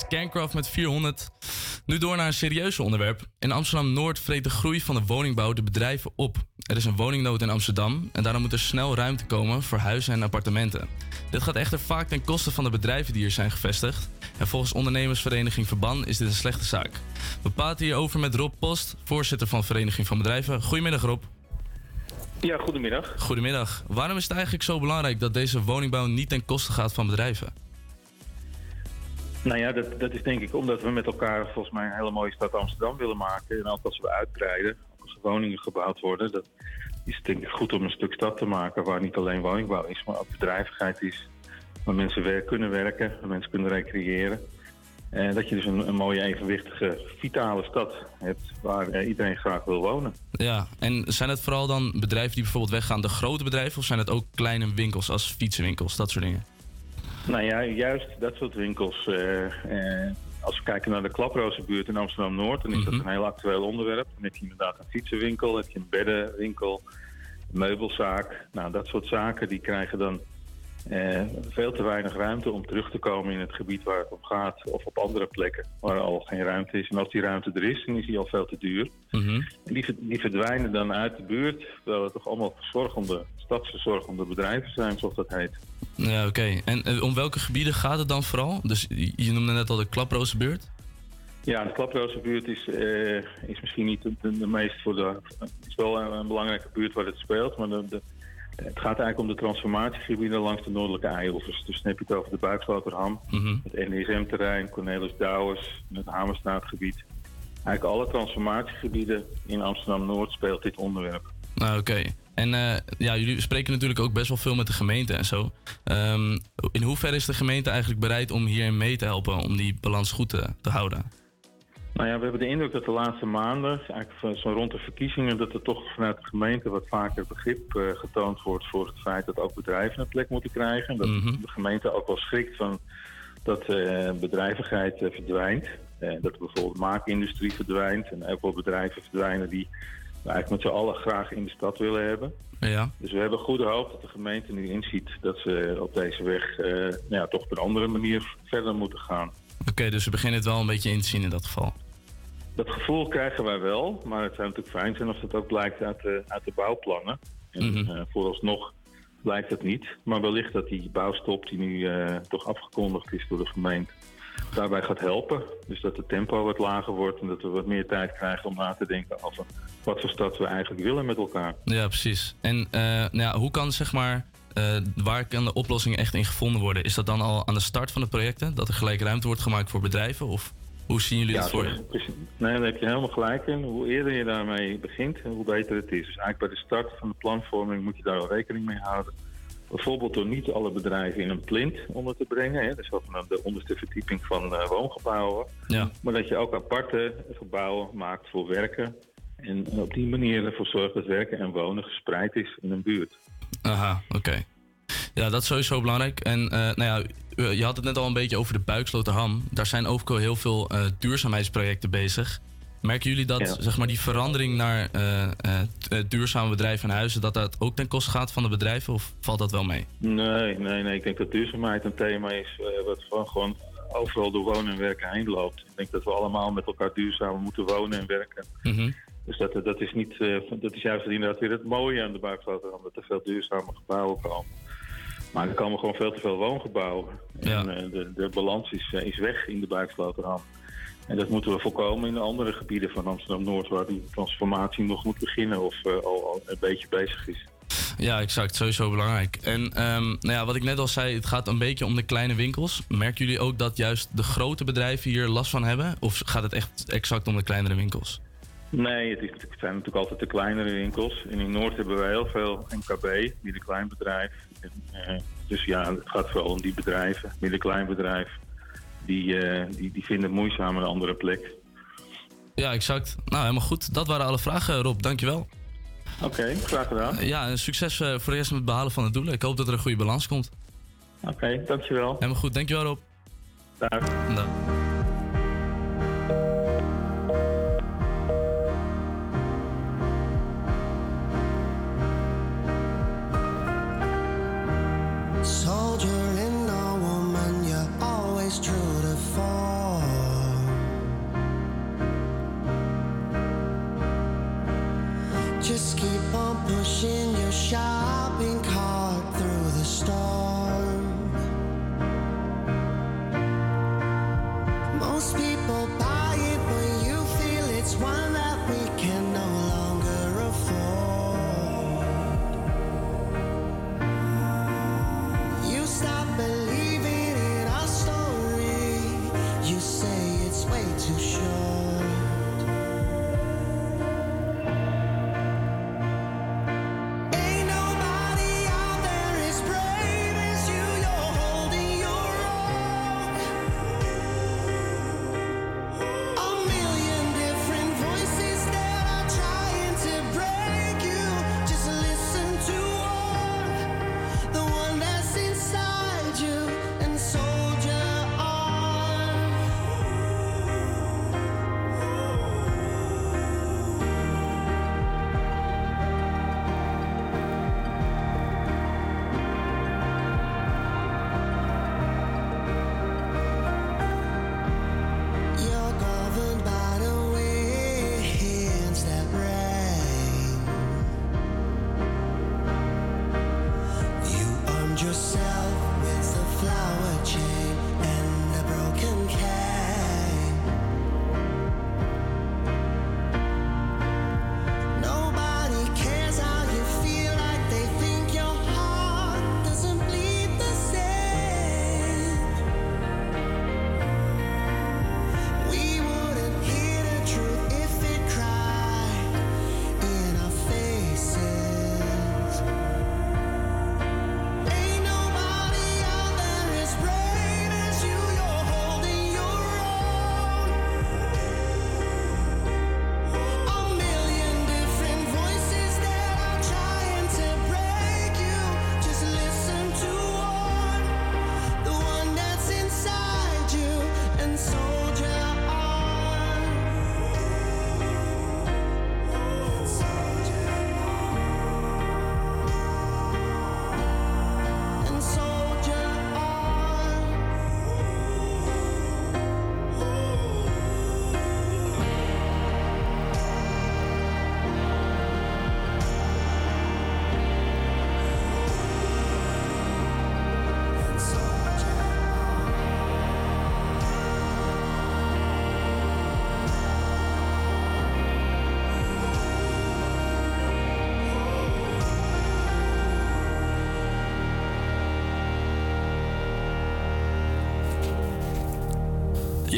Cancraft met 400. Nu door naar een serieuzer onderwerp. In Amsterdam-Noord vreet de groei van de woningbouw de bedrijven op. Er is een woningnood in Amsterdam en daarom moet er snel ruimte komen voor huizen en appartementen. Dit gaat echter vaak ten koste van de bedrijven die hier zijn gevestigd. En volgens ondernemersvereniging Verban is dit een slechte zaak. We praten hierover met Rob Post, voorzitter van Vereniging van Bedrijven. Goedemiddag Rob. Ja, goedemiddag. Goedemiddag. Waarom is het eigenlijk zo belangrijk dat deze woningbouw niet ten koste gaat van bedrijven? Nou ja, dat, dat is denk ik omdat we met elkaar volgens mij een hele mooie stad Amsterdam willen maken. En ook als we uitbreiden, als er woningen gebouwd worden, dat is denk ik goed om een stuk stad te maken waar niet alleen woningbouw is, maar ook bedrijvigheid is. Waar mensen werk, kunnen werken, waar mensen kunnen recreëren. En dat je dus een, een mooie, evenwichtige, vitale stad hebt waar eh, iedereen graag wil wonen. Ja, en zijn het vooral dan bedrijven die bijvoorbeeld weggaan, de grote bedrijven, of zijn het ook kleine winkels als fietsenwinkels, dat soort dingen? Nou ja, juist dat soort winkels. eh, eh, als we kijken naar de Klaprozenbuurt in Amsterdam-Noord, dan is dat een heel actueel onderwerp. Dan heb je inderdaad een fietsenwinkel, heb je een beddenwinkel, een meubelzaak. Nou, dat soort zaken die krijgen dan eh, veel te weinig ruimte om terug te komen in het gebied waar het om gaat. Of op andere plekken waar al geen ruimte is. En als die ruimte er is, dan is die al veel te duur. En die, ver- die verdwijnen dan uit de buurt, terwijl het toch allemaal verzorgende, stadsverzorgende bedrijven zijn, zoals dat heet. Ja, oké. En eh, om welke gebieden gaat het dan vooral? Dus je noemde net al de Klaprozenbuurt. Ja, de Klaprozenbuurt is, eh, is misschien niet de, de, de meest voor de. Het is wel een, een belangrijke buurt waar het speelt, maar de, de- het gaat eigenlijk om de transformatiegebieden langs de noordelijke eioevers. Dus dan heb je het over de Buiksloterham, het NSM-terrein, Cornelis Douwers, het Hamerstraatgebied. Eigenlijk alle transformatiegebieden in Amsterdam-Noord speelt dit onderwerp. Nou, oké. En eh, ja, jullie spreken natuurlijk ook best wel veel met de gemeente en zo. Ehm, in hoeverre is de gemeente eigenlijk bereid om hierin mee te helpen om die balans goed te, te houden? Nou ja, we hebben de indruk dat de laatste maanden, eigenlijk zo rond de verkiezingen, dat er toch vanuit de gemeente wat vaker begrip eh, getoond wordt voor het feit dat ook bedrijven een plek moeten krijgen. Dat de gemeente ook wel schrikt van dat eh, bedrijvigheid eh, verdwijnt. Dat bijvoorbeeld maakindustrie verdwijnt en ook wel bedrijven verdwijnen die we eigenlijk met z'n allen graag in de stad willen hebben. Ja. Dus we hebben goede hoop dat de gemeente nu inziet dat ze op deze weg nou ja, toch op een andere manier verder moeten gaan. Oké, dus we beginnen het wel een beetje in te zien in dat geval. Dat gevoel krijgen wij wel, maar het zou natuurlijk fijn zijn als het ook blijkt uit de, uit de bouwplannen. En eh, vooralsnog blijkt het niet. Maar wellicht dat die bouwstop die nu eh, toch afgekondigd is door de gemeente, daarbij gaat helpen. Dus dat het tempo wat lager wordt en dat we wat meer tijd krijgen om na te denken over wat voor stad we eigenlijk willen met elkaar. Ja, precies. En eh, nou ja, hoe kan zeg maar, waar kan de oplossing echt in gevonden worden? Is dat dan al aan de start van de projecten? Dat er gelijk ruimte wordt gemaakt voor bedrijven? Of hoe zien jullie Ja, dat voor je? Nee, daar heb je helemaal gelijk in. Hoe eerder je daarmee begint, hoe beter het is. Dus eigenlijk bij de start van de planvorming moet je daar wel rekening mee houden. Bijvoorbeeld door niet alle bedrijven in een plint onder te brengen. Hè. Van de onderste verdieping van eh, woongebouwen. Ja. Maar dat je ook aparte gebouwen maakt voor werken. En op die manier ervoor zorgt dat werken en wonen gespreid is in een buurt. Aha, oké. Ja, dat is sowieso belangrijk. En eh, nou ja, je had het net al een beetje over de Buiksloterham. Daar zijn ook al heel veel eh, duurzaamheidsprojecten bezig. Merken jullie dat Ja. zeg maar, die verandering naar eh, duurzame bedrijven en huizen... dat dat ook ten koste gaat van de bedrijven? Of valt dat wel mee? Nee, nee, nee. Ik denk dat duurzaamheid een thema is wat gewoon, gewoon overal door wonen en werken heen loopt. Ik denk dat we allemaal met elkaar duurzaam moeten wonen en werken. Mhm. Dus dat, dat is niet, dat is juist inderdaad weer het mooie aan de Buikvloterham, dat er veel duurzame gebouwen komen. Maar er komen gewoon veel te veel woongebouwen. En eh, de, de balans is, eh, is weg in de Buikvloterham. En dat moeten we voorkomen in de andere gebieden van Amsterdam-Noord, waar die transformatie nog moet beginnen of eh, al, al een beetje bezig is. Ja, exact. Sowieso belangrijk. En ehm, nou ja, wat ik net al zei, het gaat een beetje om de kleine winkels. Merken jullie ook dat juist de grote bedrijven hier last van hebben? Of gaat het echt exact om de kleinere winkels? Nee, het, is, het zijn natuurlijk altijd de kleinere winkels. En in Noord hebben we heel veel MKB, middenkleinbedrijf. En, eh, dus ja, het gaat vooral om die bedrijven, middenkleinbedrijf. Die, eh, die, die vinden het moeizaam een andere plek. Ja, exact. Nou, helemaal goed. Dat waren alle vragen, Rob. Dankjewel. Oké, graag gedaan. Ja, en succes eh, voor de rest met het behalen van de doelen. Ik hoop dat er een goede balans komt. Oké, dankjewel. Helemaal goed. Dankjewel, Rob. Dag. Dag.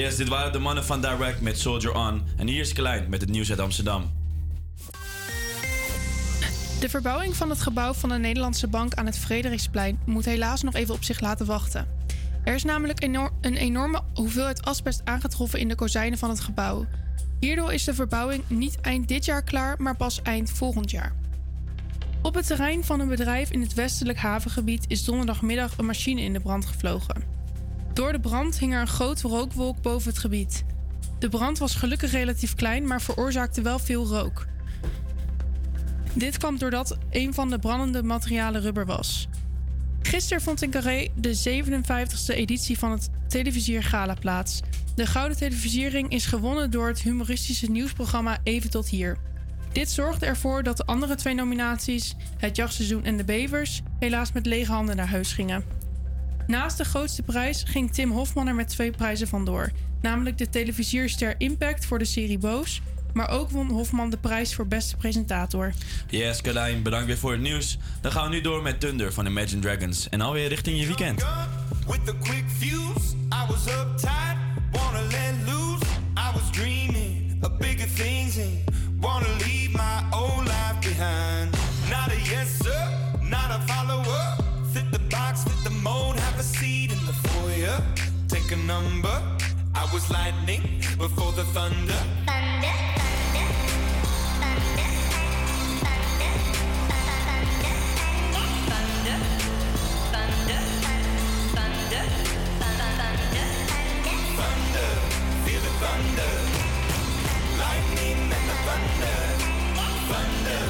Dit waren de mannen van Direct met Soldier On. En hier is Klein met het nieuws uit Amsterdam. De verbouwing van het gebouw van de Nederlandse Bank aan het Frederiksplein moet helaas nog even op zich laten wachten. Er is namelijk een enorme hoeveelheid asbest aangetroffen in de kozijnen van het gebouw. Hierdoor is de verbouwing niet eind dit jaar klaar, maar pas eind volgend jaar. Op het terrein van een bedrijf in het westelijk havengebied is donderdagmiddag een machine in de brand gevlogen. Door de brand hing er een grote rookwolk boven het gebied. De brand was gelukkig relatief klein, maar veroorzaakte wel veel rook. Dit kwam doordat een van de brandende materialen rubber was. Gisteren vond in Carré de 57e editie van het Televisier Gala plaats. De Gouden Televisiering is gewonnen door het humoristische nieuwsprogramma Even tot hier. Dit zorgde ervoor dat de andere twee nominaties, Het Jachtseizoen en De Bevers, helaas met lege handen naar huis gingen. Naast de grootste prijs ging Tim Hofman er met twee prijzen vandoor. Namelijk de televisierster Impact voor de serie Boos. Maar ook won Hofman de prijs voor beste presentator. Yes, Carlijn, bedankt weer voor het nieuws. Dan gaan we nu door met Thunder van Imagine Dragons. En alweer richting je weekend. With the quick fuse, I was uptight, wanna let loose. I was dreaming of bigger things and wanna leave my old life behind. Not a yes sir, not a follower. Fit the box, fit the mold, have a seat in the foyer. Take a number. I was lightning before the thunder. Thunder, thunder, thunder, thunder, thunder, thunder, thunder, thunder. Thunder, feel the thunder. Lightning and the thunder. Thunder,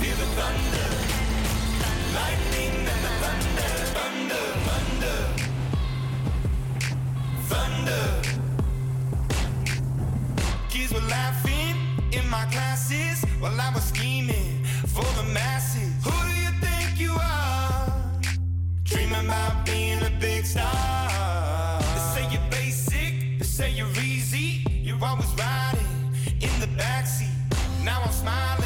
feel the thunder. thunder. Kids were laughing in my classes while I was scheming for the masses. Who do you think you are? Dreaming about being a big star. They say you're basic, they say you're easy. You're always riding in the backseat. Now I'm smiling.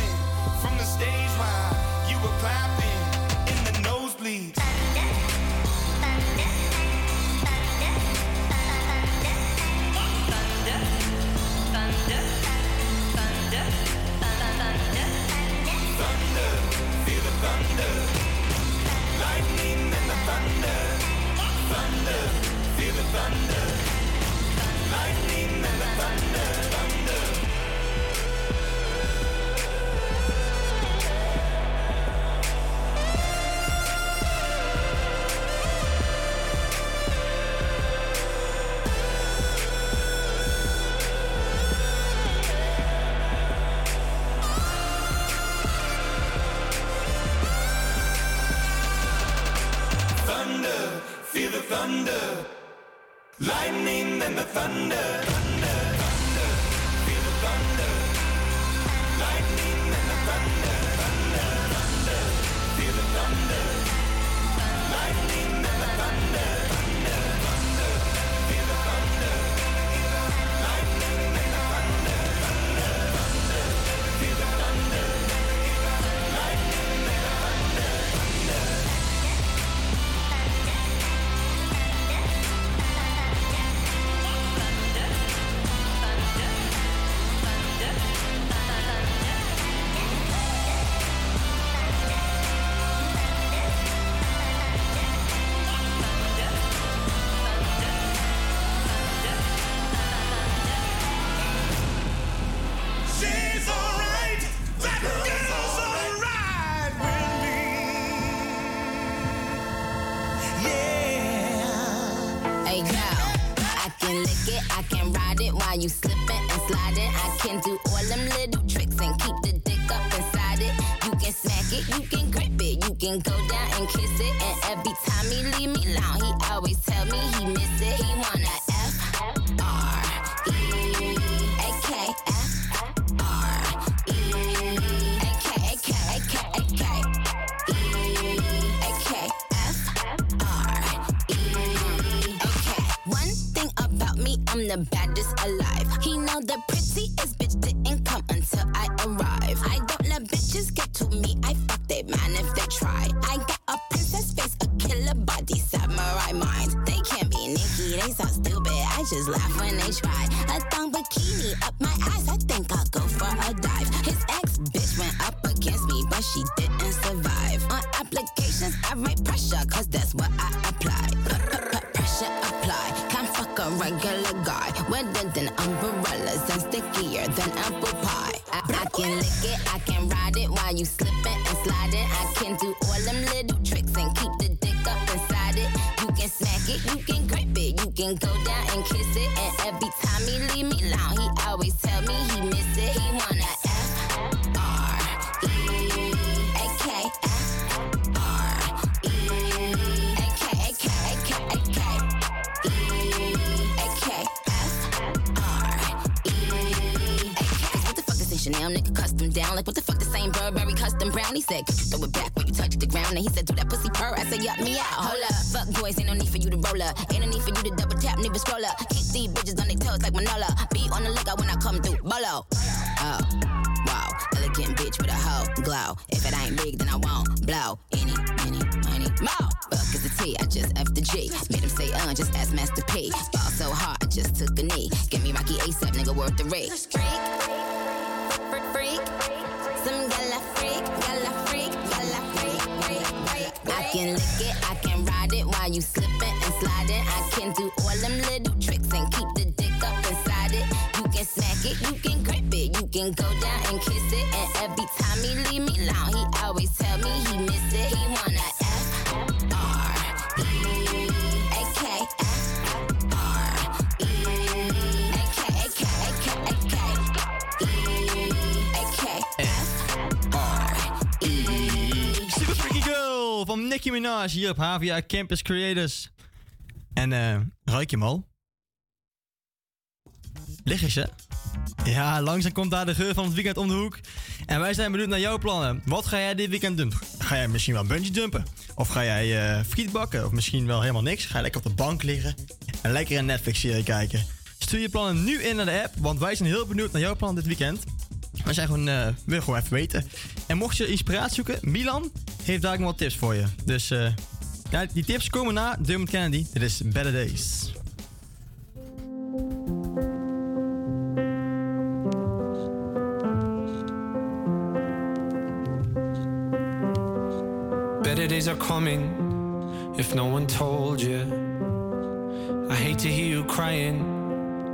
and the thunder. hier op Havia Campus Creators. En eh, uh, ruik je hem al? Liggen ze? Ja, langzaam komt daar de geur van het weekend om de hoek. En wij zijn benieuwd naar jouw plannen. Wat ga jij dit weekend doen? Ga jij misschien wel bungee dumpen? Of ga jij uh, friet bakken? Of misschien wel helemaal niks? Ga je lekker op de bank liggen en lekker een Netflix-serie kijken? Stuur je plannen nu in naar de app, want wij zijn heel benieuwd naar jouw plannen dit weekend. We zijn gewoon, uh, willen gewoon even weten. En mocht je inspiratie zoeken, Milan heeft daar ook wat tips voor je. Dus eh ja, die tips komen na Dermot Kennedy. Dit is Better Days. Better days are coming if no one told you. I hate to hear you crying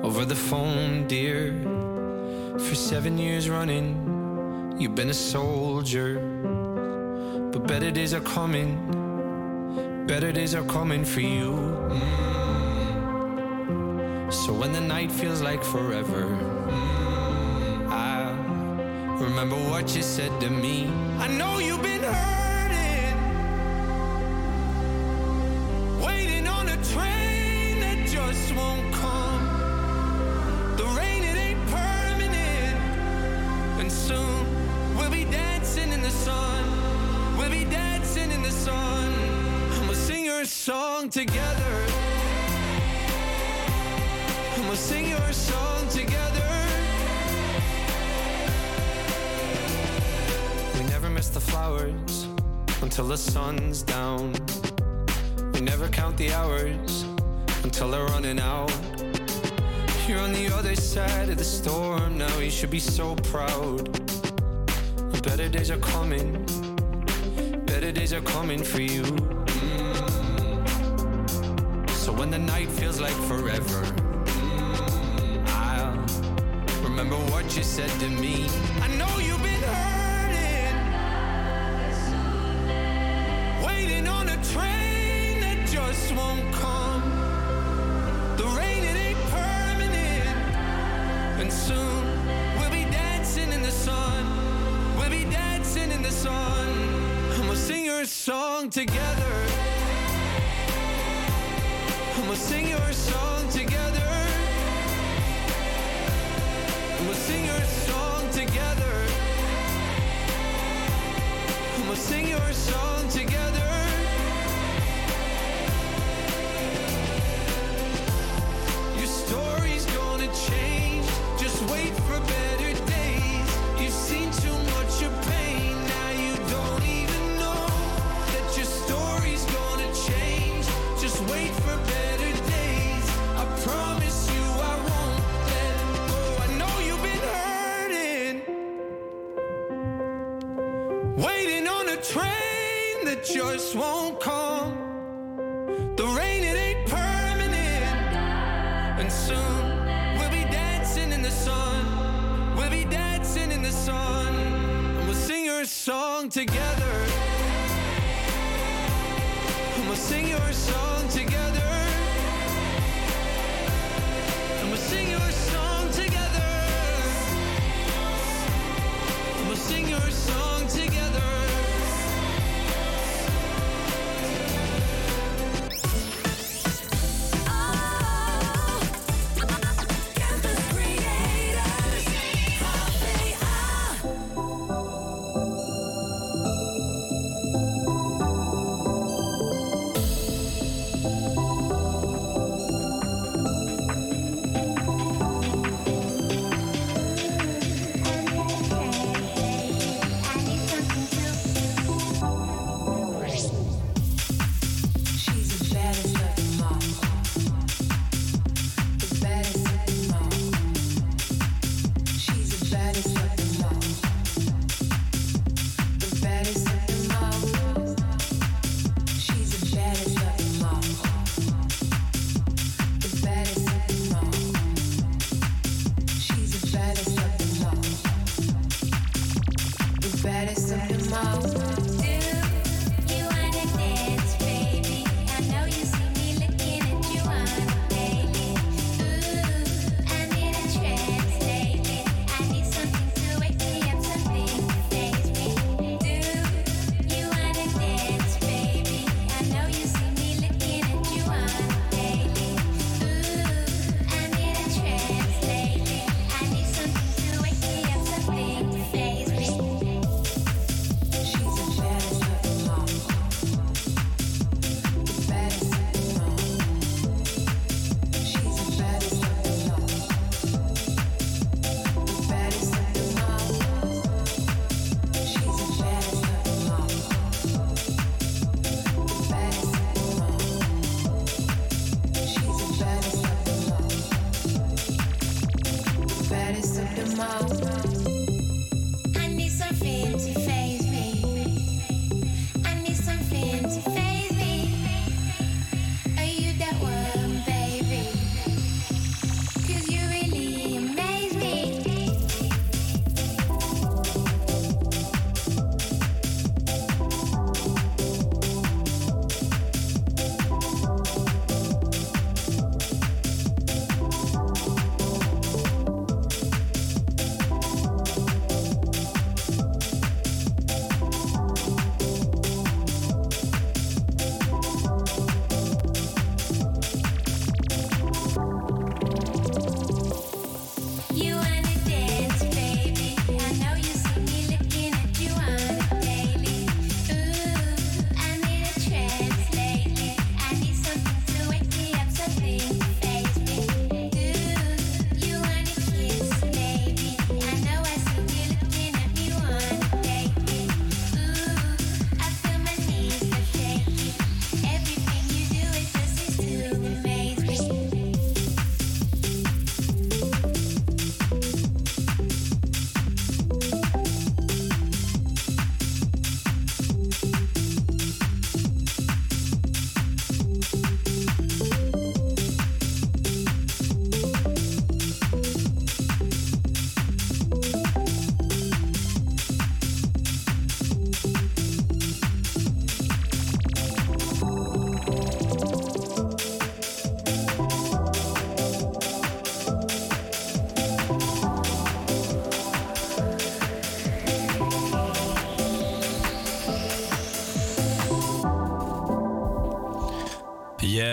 over the phone, dear. For seven years running, you've been a soldier. But better days are coming, better days are coming for you. Mm. So when the night feels like forever, mm, I'll remember what you said to me. I know you've been hurting, waiting on a train that just won't the sun's down. We never count the hours until they're running out. You're on the other side of the storm now. You should be so proud. Better days are coming. Better days are coming for you. Mm. So when the night feels like forever, mm, I'll remember what you said to me. I know you've won't come.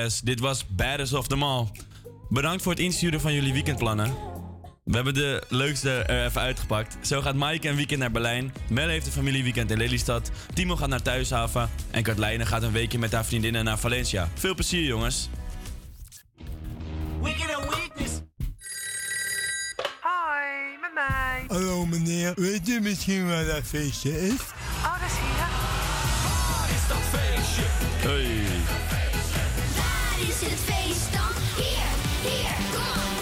Yes, dit was Baddest of them all. Bedankt voor het insturen van jullie weekendplannen. We hebben de leukste er even uitgepakt. Zo gaat Mike een weekend naar Berlijn. Mel heeft een familieweekend in Lelystad. Timo gaat naar Thuishaven. En Katlijne gaat een weekje met haar vriendinnen naar Valencia. Veel plezier, jongens. Hoi, met mij. Hallo meneer, weet u misschien waar dat feestje is? Oh, dat is hier. Is dat feestje? Hey.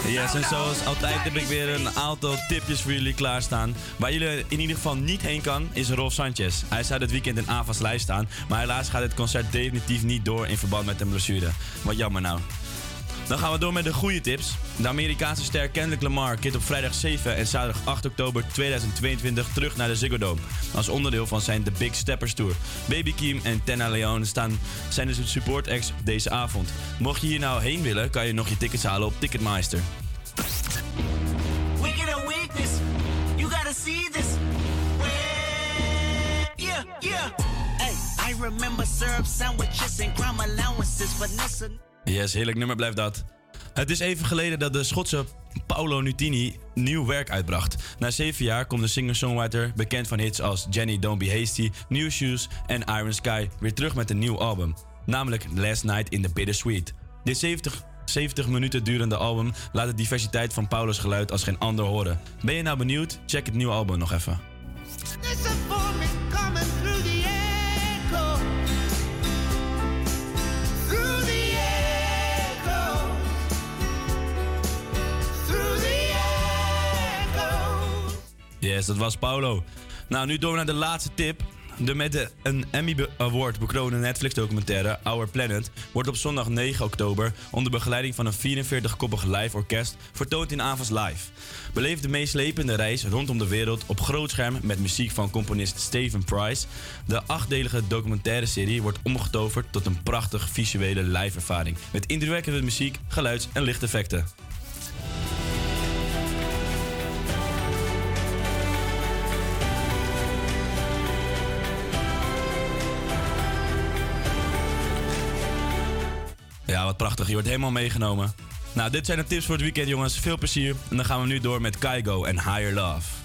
Yes, en zoals altijd heb ik weer een aantal tipjes voor jullie klaarstaan. Waar jullie in ieder geval niet heen kan, is Rolf Sanchez. Hij zou dit weekend in Avas lijst staan, maar helaas gaat het concert definitief niet door in verband met een blessure. Wat jammer nou. Dan gaan we door met de goede tips. De Amerikaanse ster Kendrick Lamar keert op vrijdag 7 en zaterdag 8 oktober 2022 terug naar de Ziggo Dome. Als onderdeel van zijn The Big Steppers Tour. Baby Keem en Tenna Leon staan, zijn dus de support acts deze avond. Mocht je hier nou heen willen, kan je nog je tickets halen op Ticketmeister. Hey, I remember syrup sandwiches and crime allowances. Vanessa. Yes, heerlijk nummer blijft dat. Het is even geleden dat de Schotse Paolo Nutini nieuw werk uitbracht. Na zeven jaar komt de singer-songwriter, bekend van hits als Jenny Don't Be Hasty, New Shoes en Iron Sky, weer terug met een nieuw album. Namelijk Last Night in the Bittersweet. Dit 70, 70 minuten durende album laat de diversiteit van Paulo's geluid als geen ander horen. Ben je nou benieuwd? Check het nieuwe album nog even. Yes, dat was Paulo. Nou, nu door naar de laatste tip. De met een Emmy Award bekroonde Netflix-documentaire Our Planet wordt op zondag 9 oktober onder begeleiding van een 44-koppig live orkest vertoond in Avas Live. Beleef de meeslepende reis rondom de wereld op groot scherm met muziek van componist Steven Price. De achtdelige documentaire serie wordt omgetoverd tot een prachtig visuele live-ervaring met indrukwekkende muziek, geluids- en lichteffecten. Wat prachtig. Je wordt helemaal meegenomen. Nou, dit zijn de tips voor het weekend, jongens. Veel plezier. En dan gaan we nu door met Kaigo en Higher Love.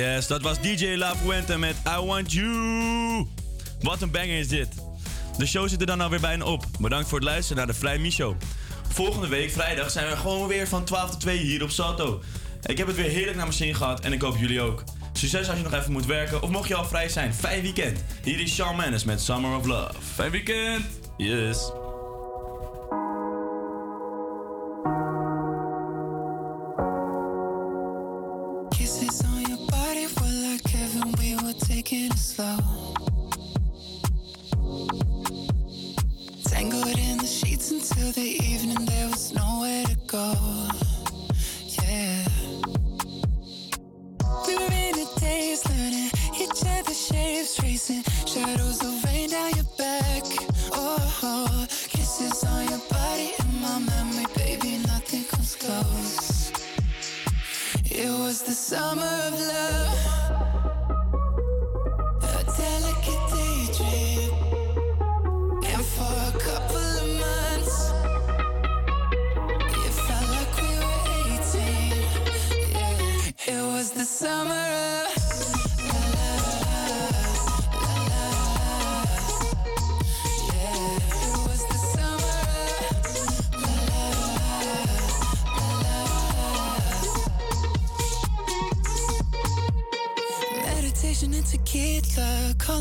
Yes, dat was DJ La Fuente met I Want You. Wat een banger is dit. De show zit er dan alweer bijna op. Bedankt voor het luisteren naar de Vrij Show. Volgende week vrijdag zijn we gewoon weer van 12 tot 2 hier op Sato. Ik heb het weer heerlijk naar mijn zin gehad en ik hoop jullie ook. Succes als je nog even moet werken of mocht je al vrij zijn. Fijn weekend. Hier is Shawn Mendes met Summer of Love. Fijn weekend. Yes.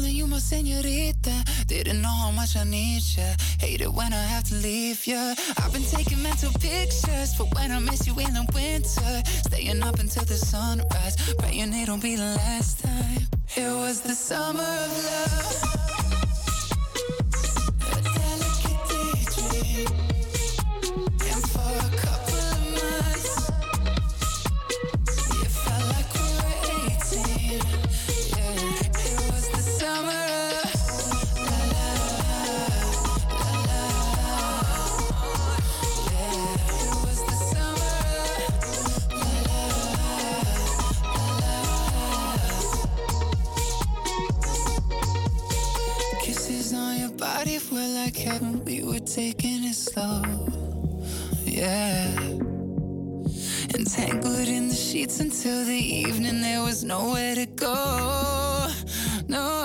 calling you my senorita. Didn't know how much I need ya. Hate it when I have to leave ya. I've been taking mental pictures for when I miss you in the winter. Staying up until the sunrise, praying it'll be the last time. It was the summer of love. taking it slow. Yeah. Entangled in the sheets until the evening, there was nowhere to go. No.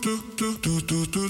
do do do do do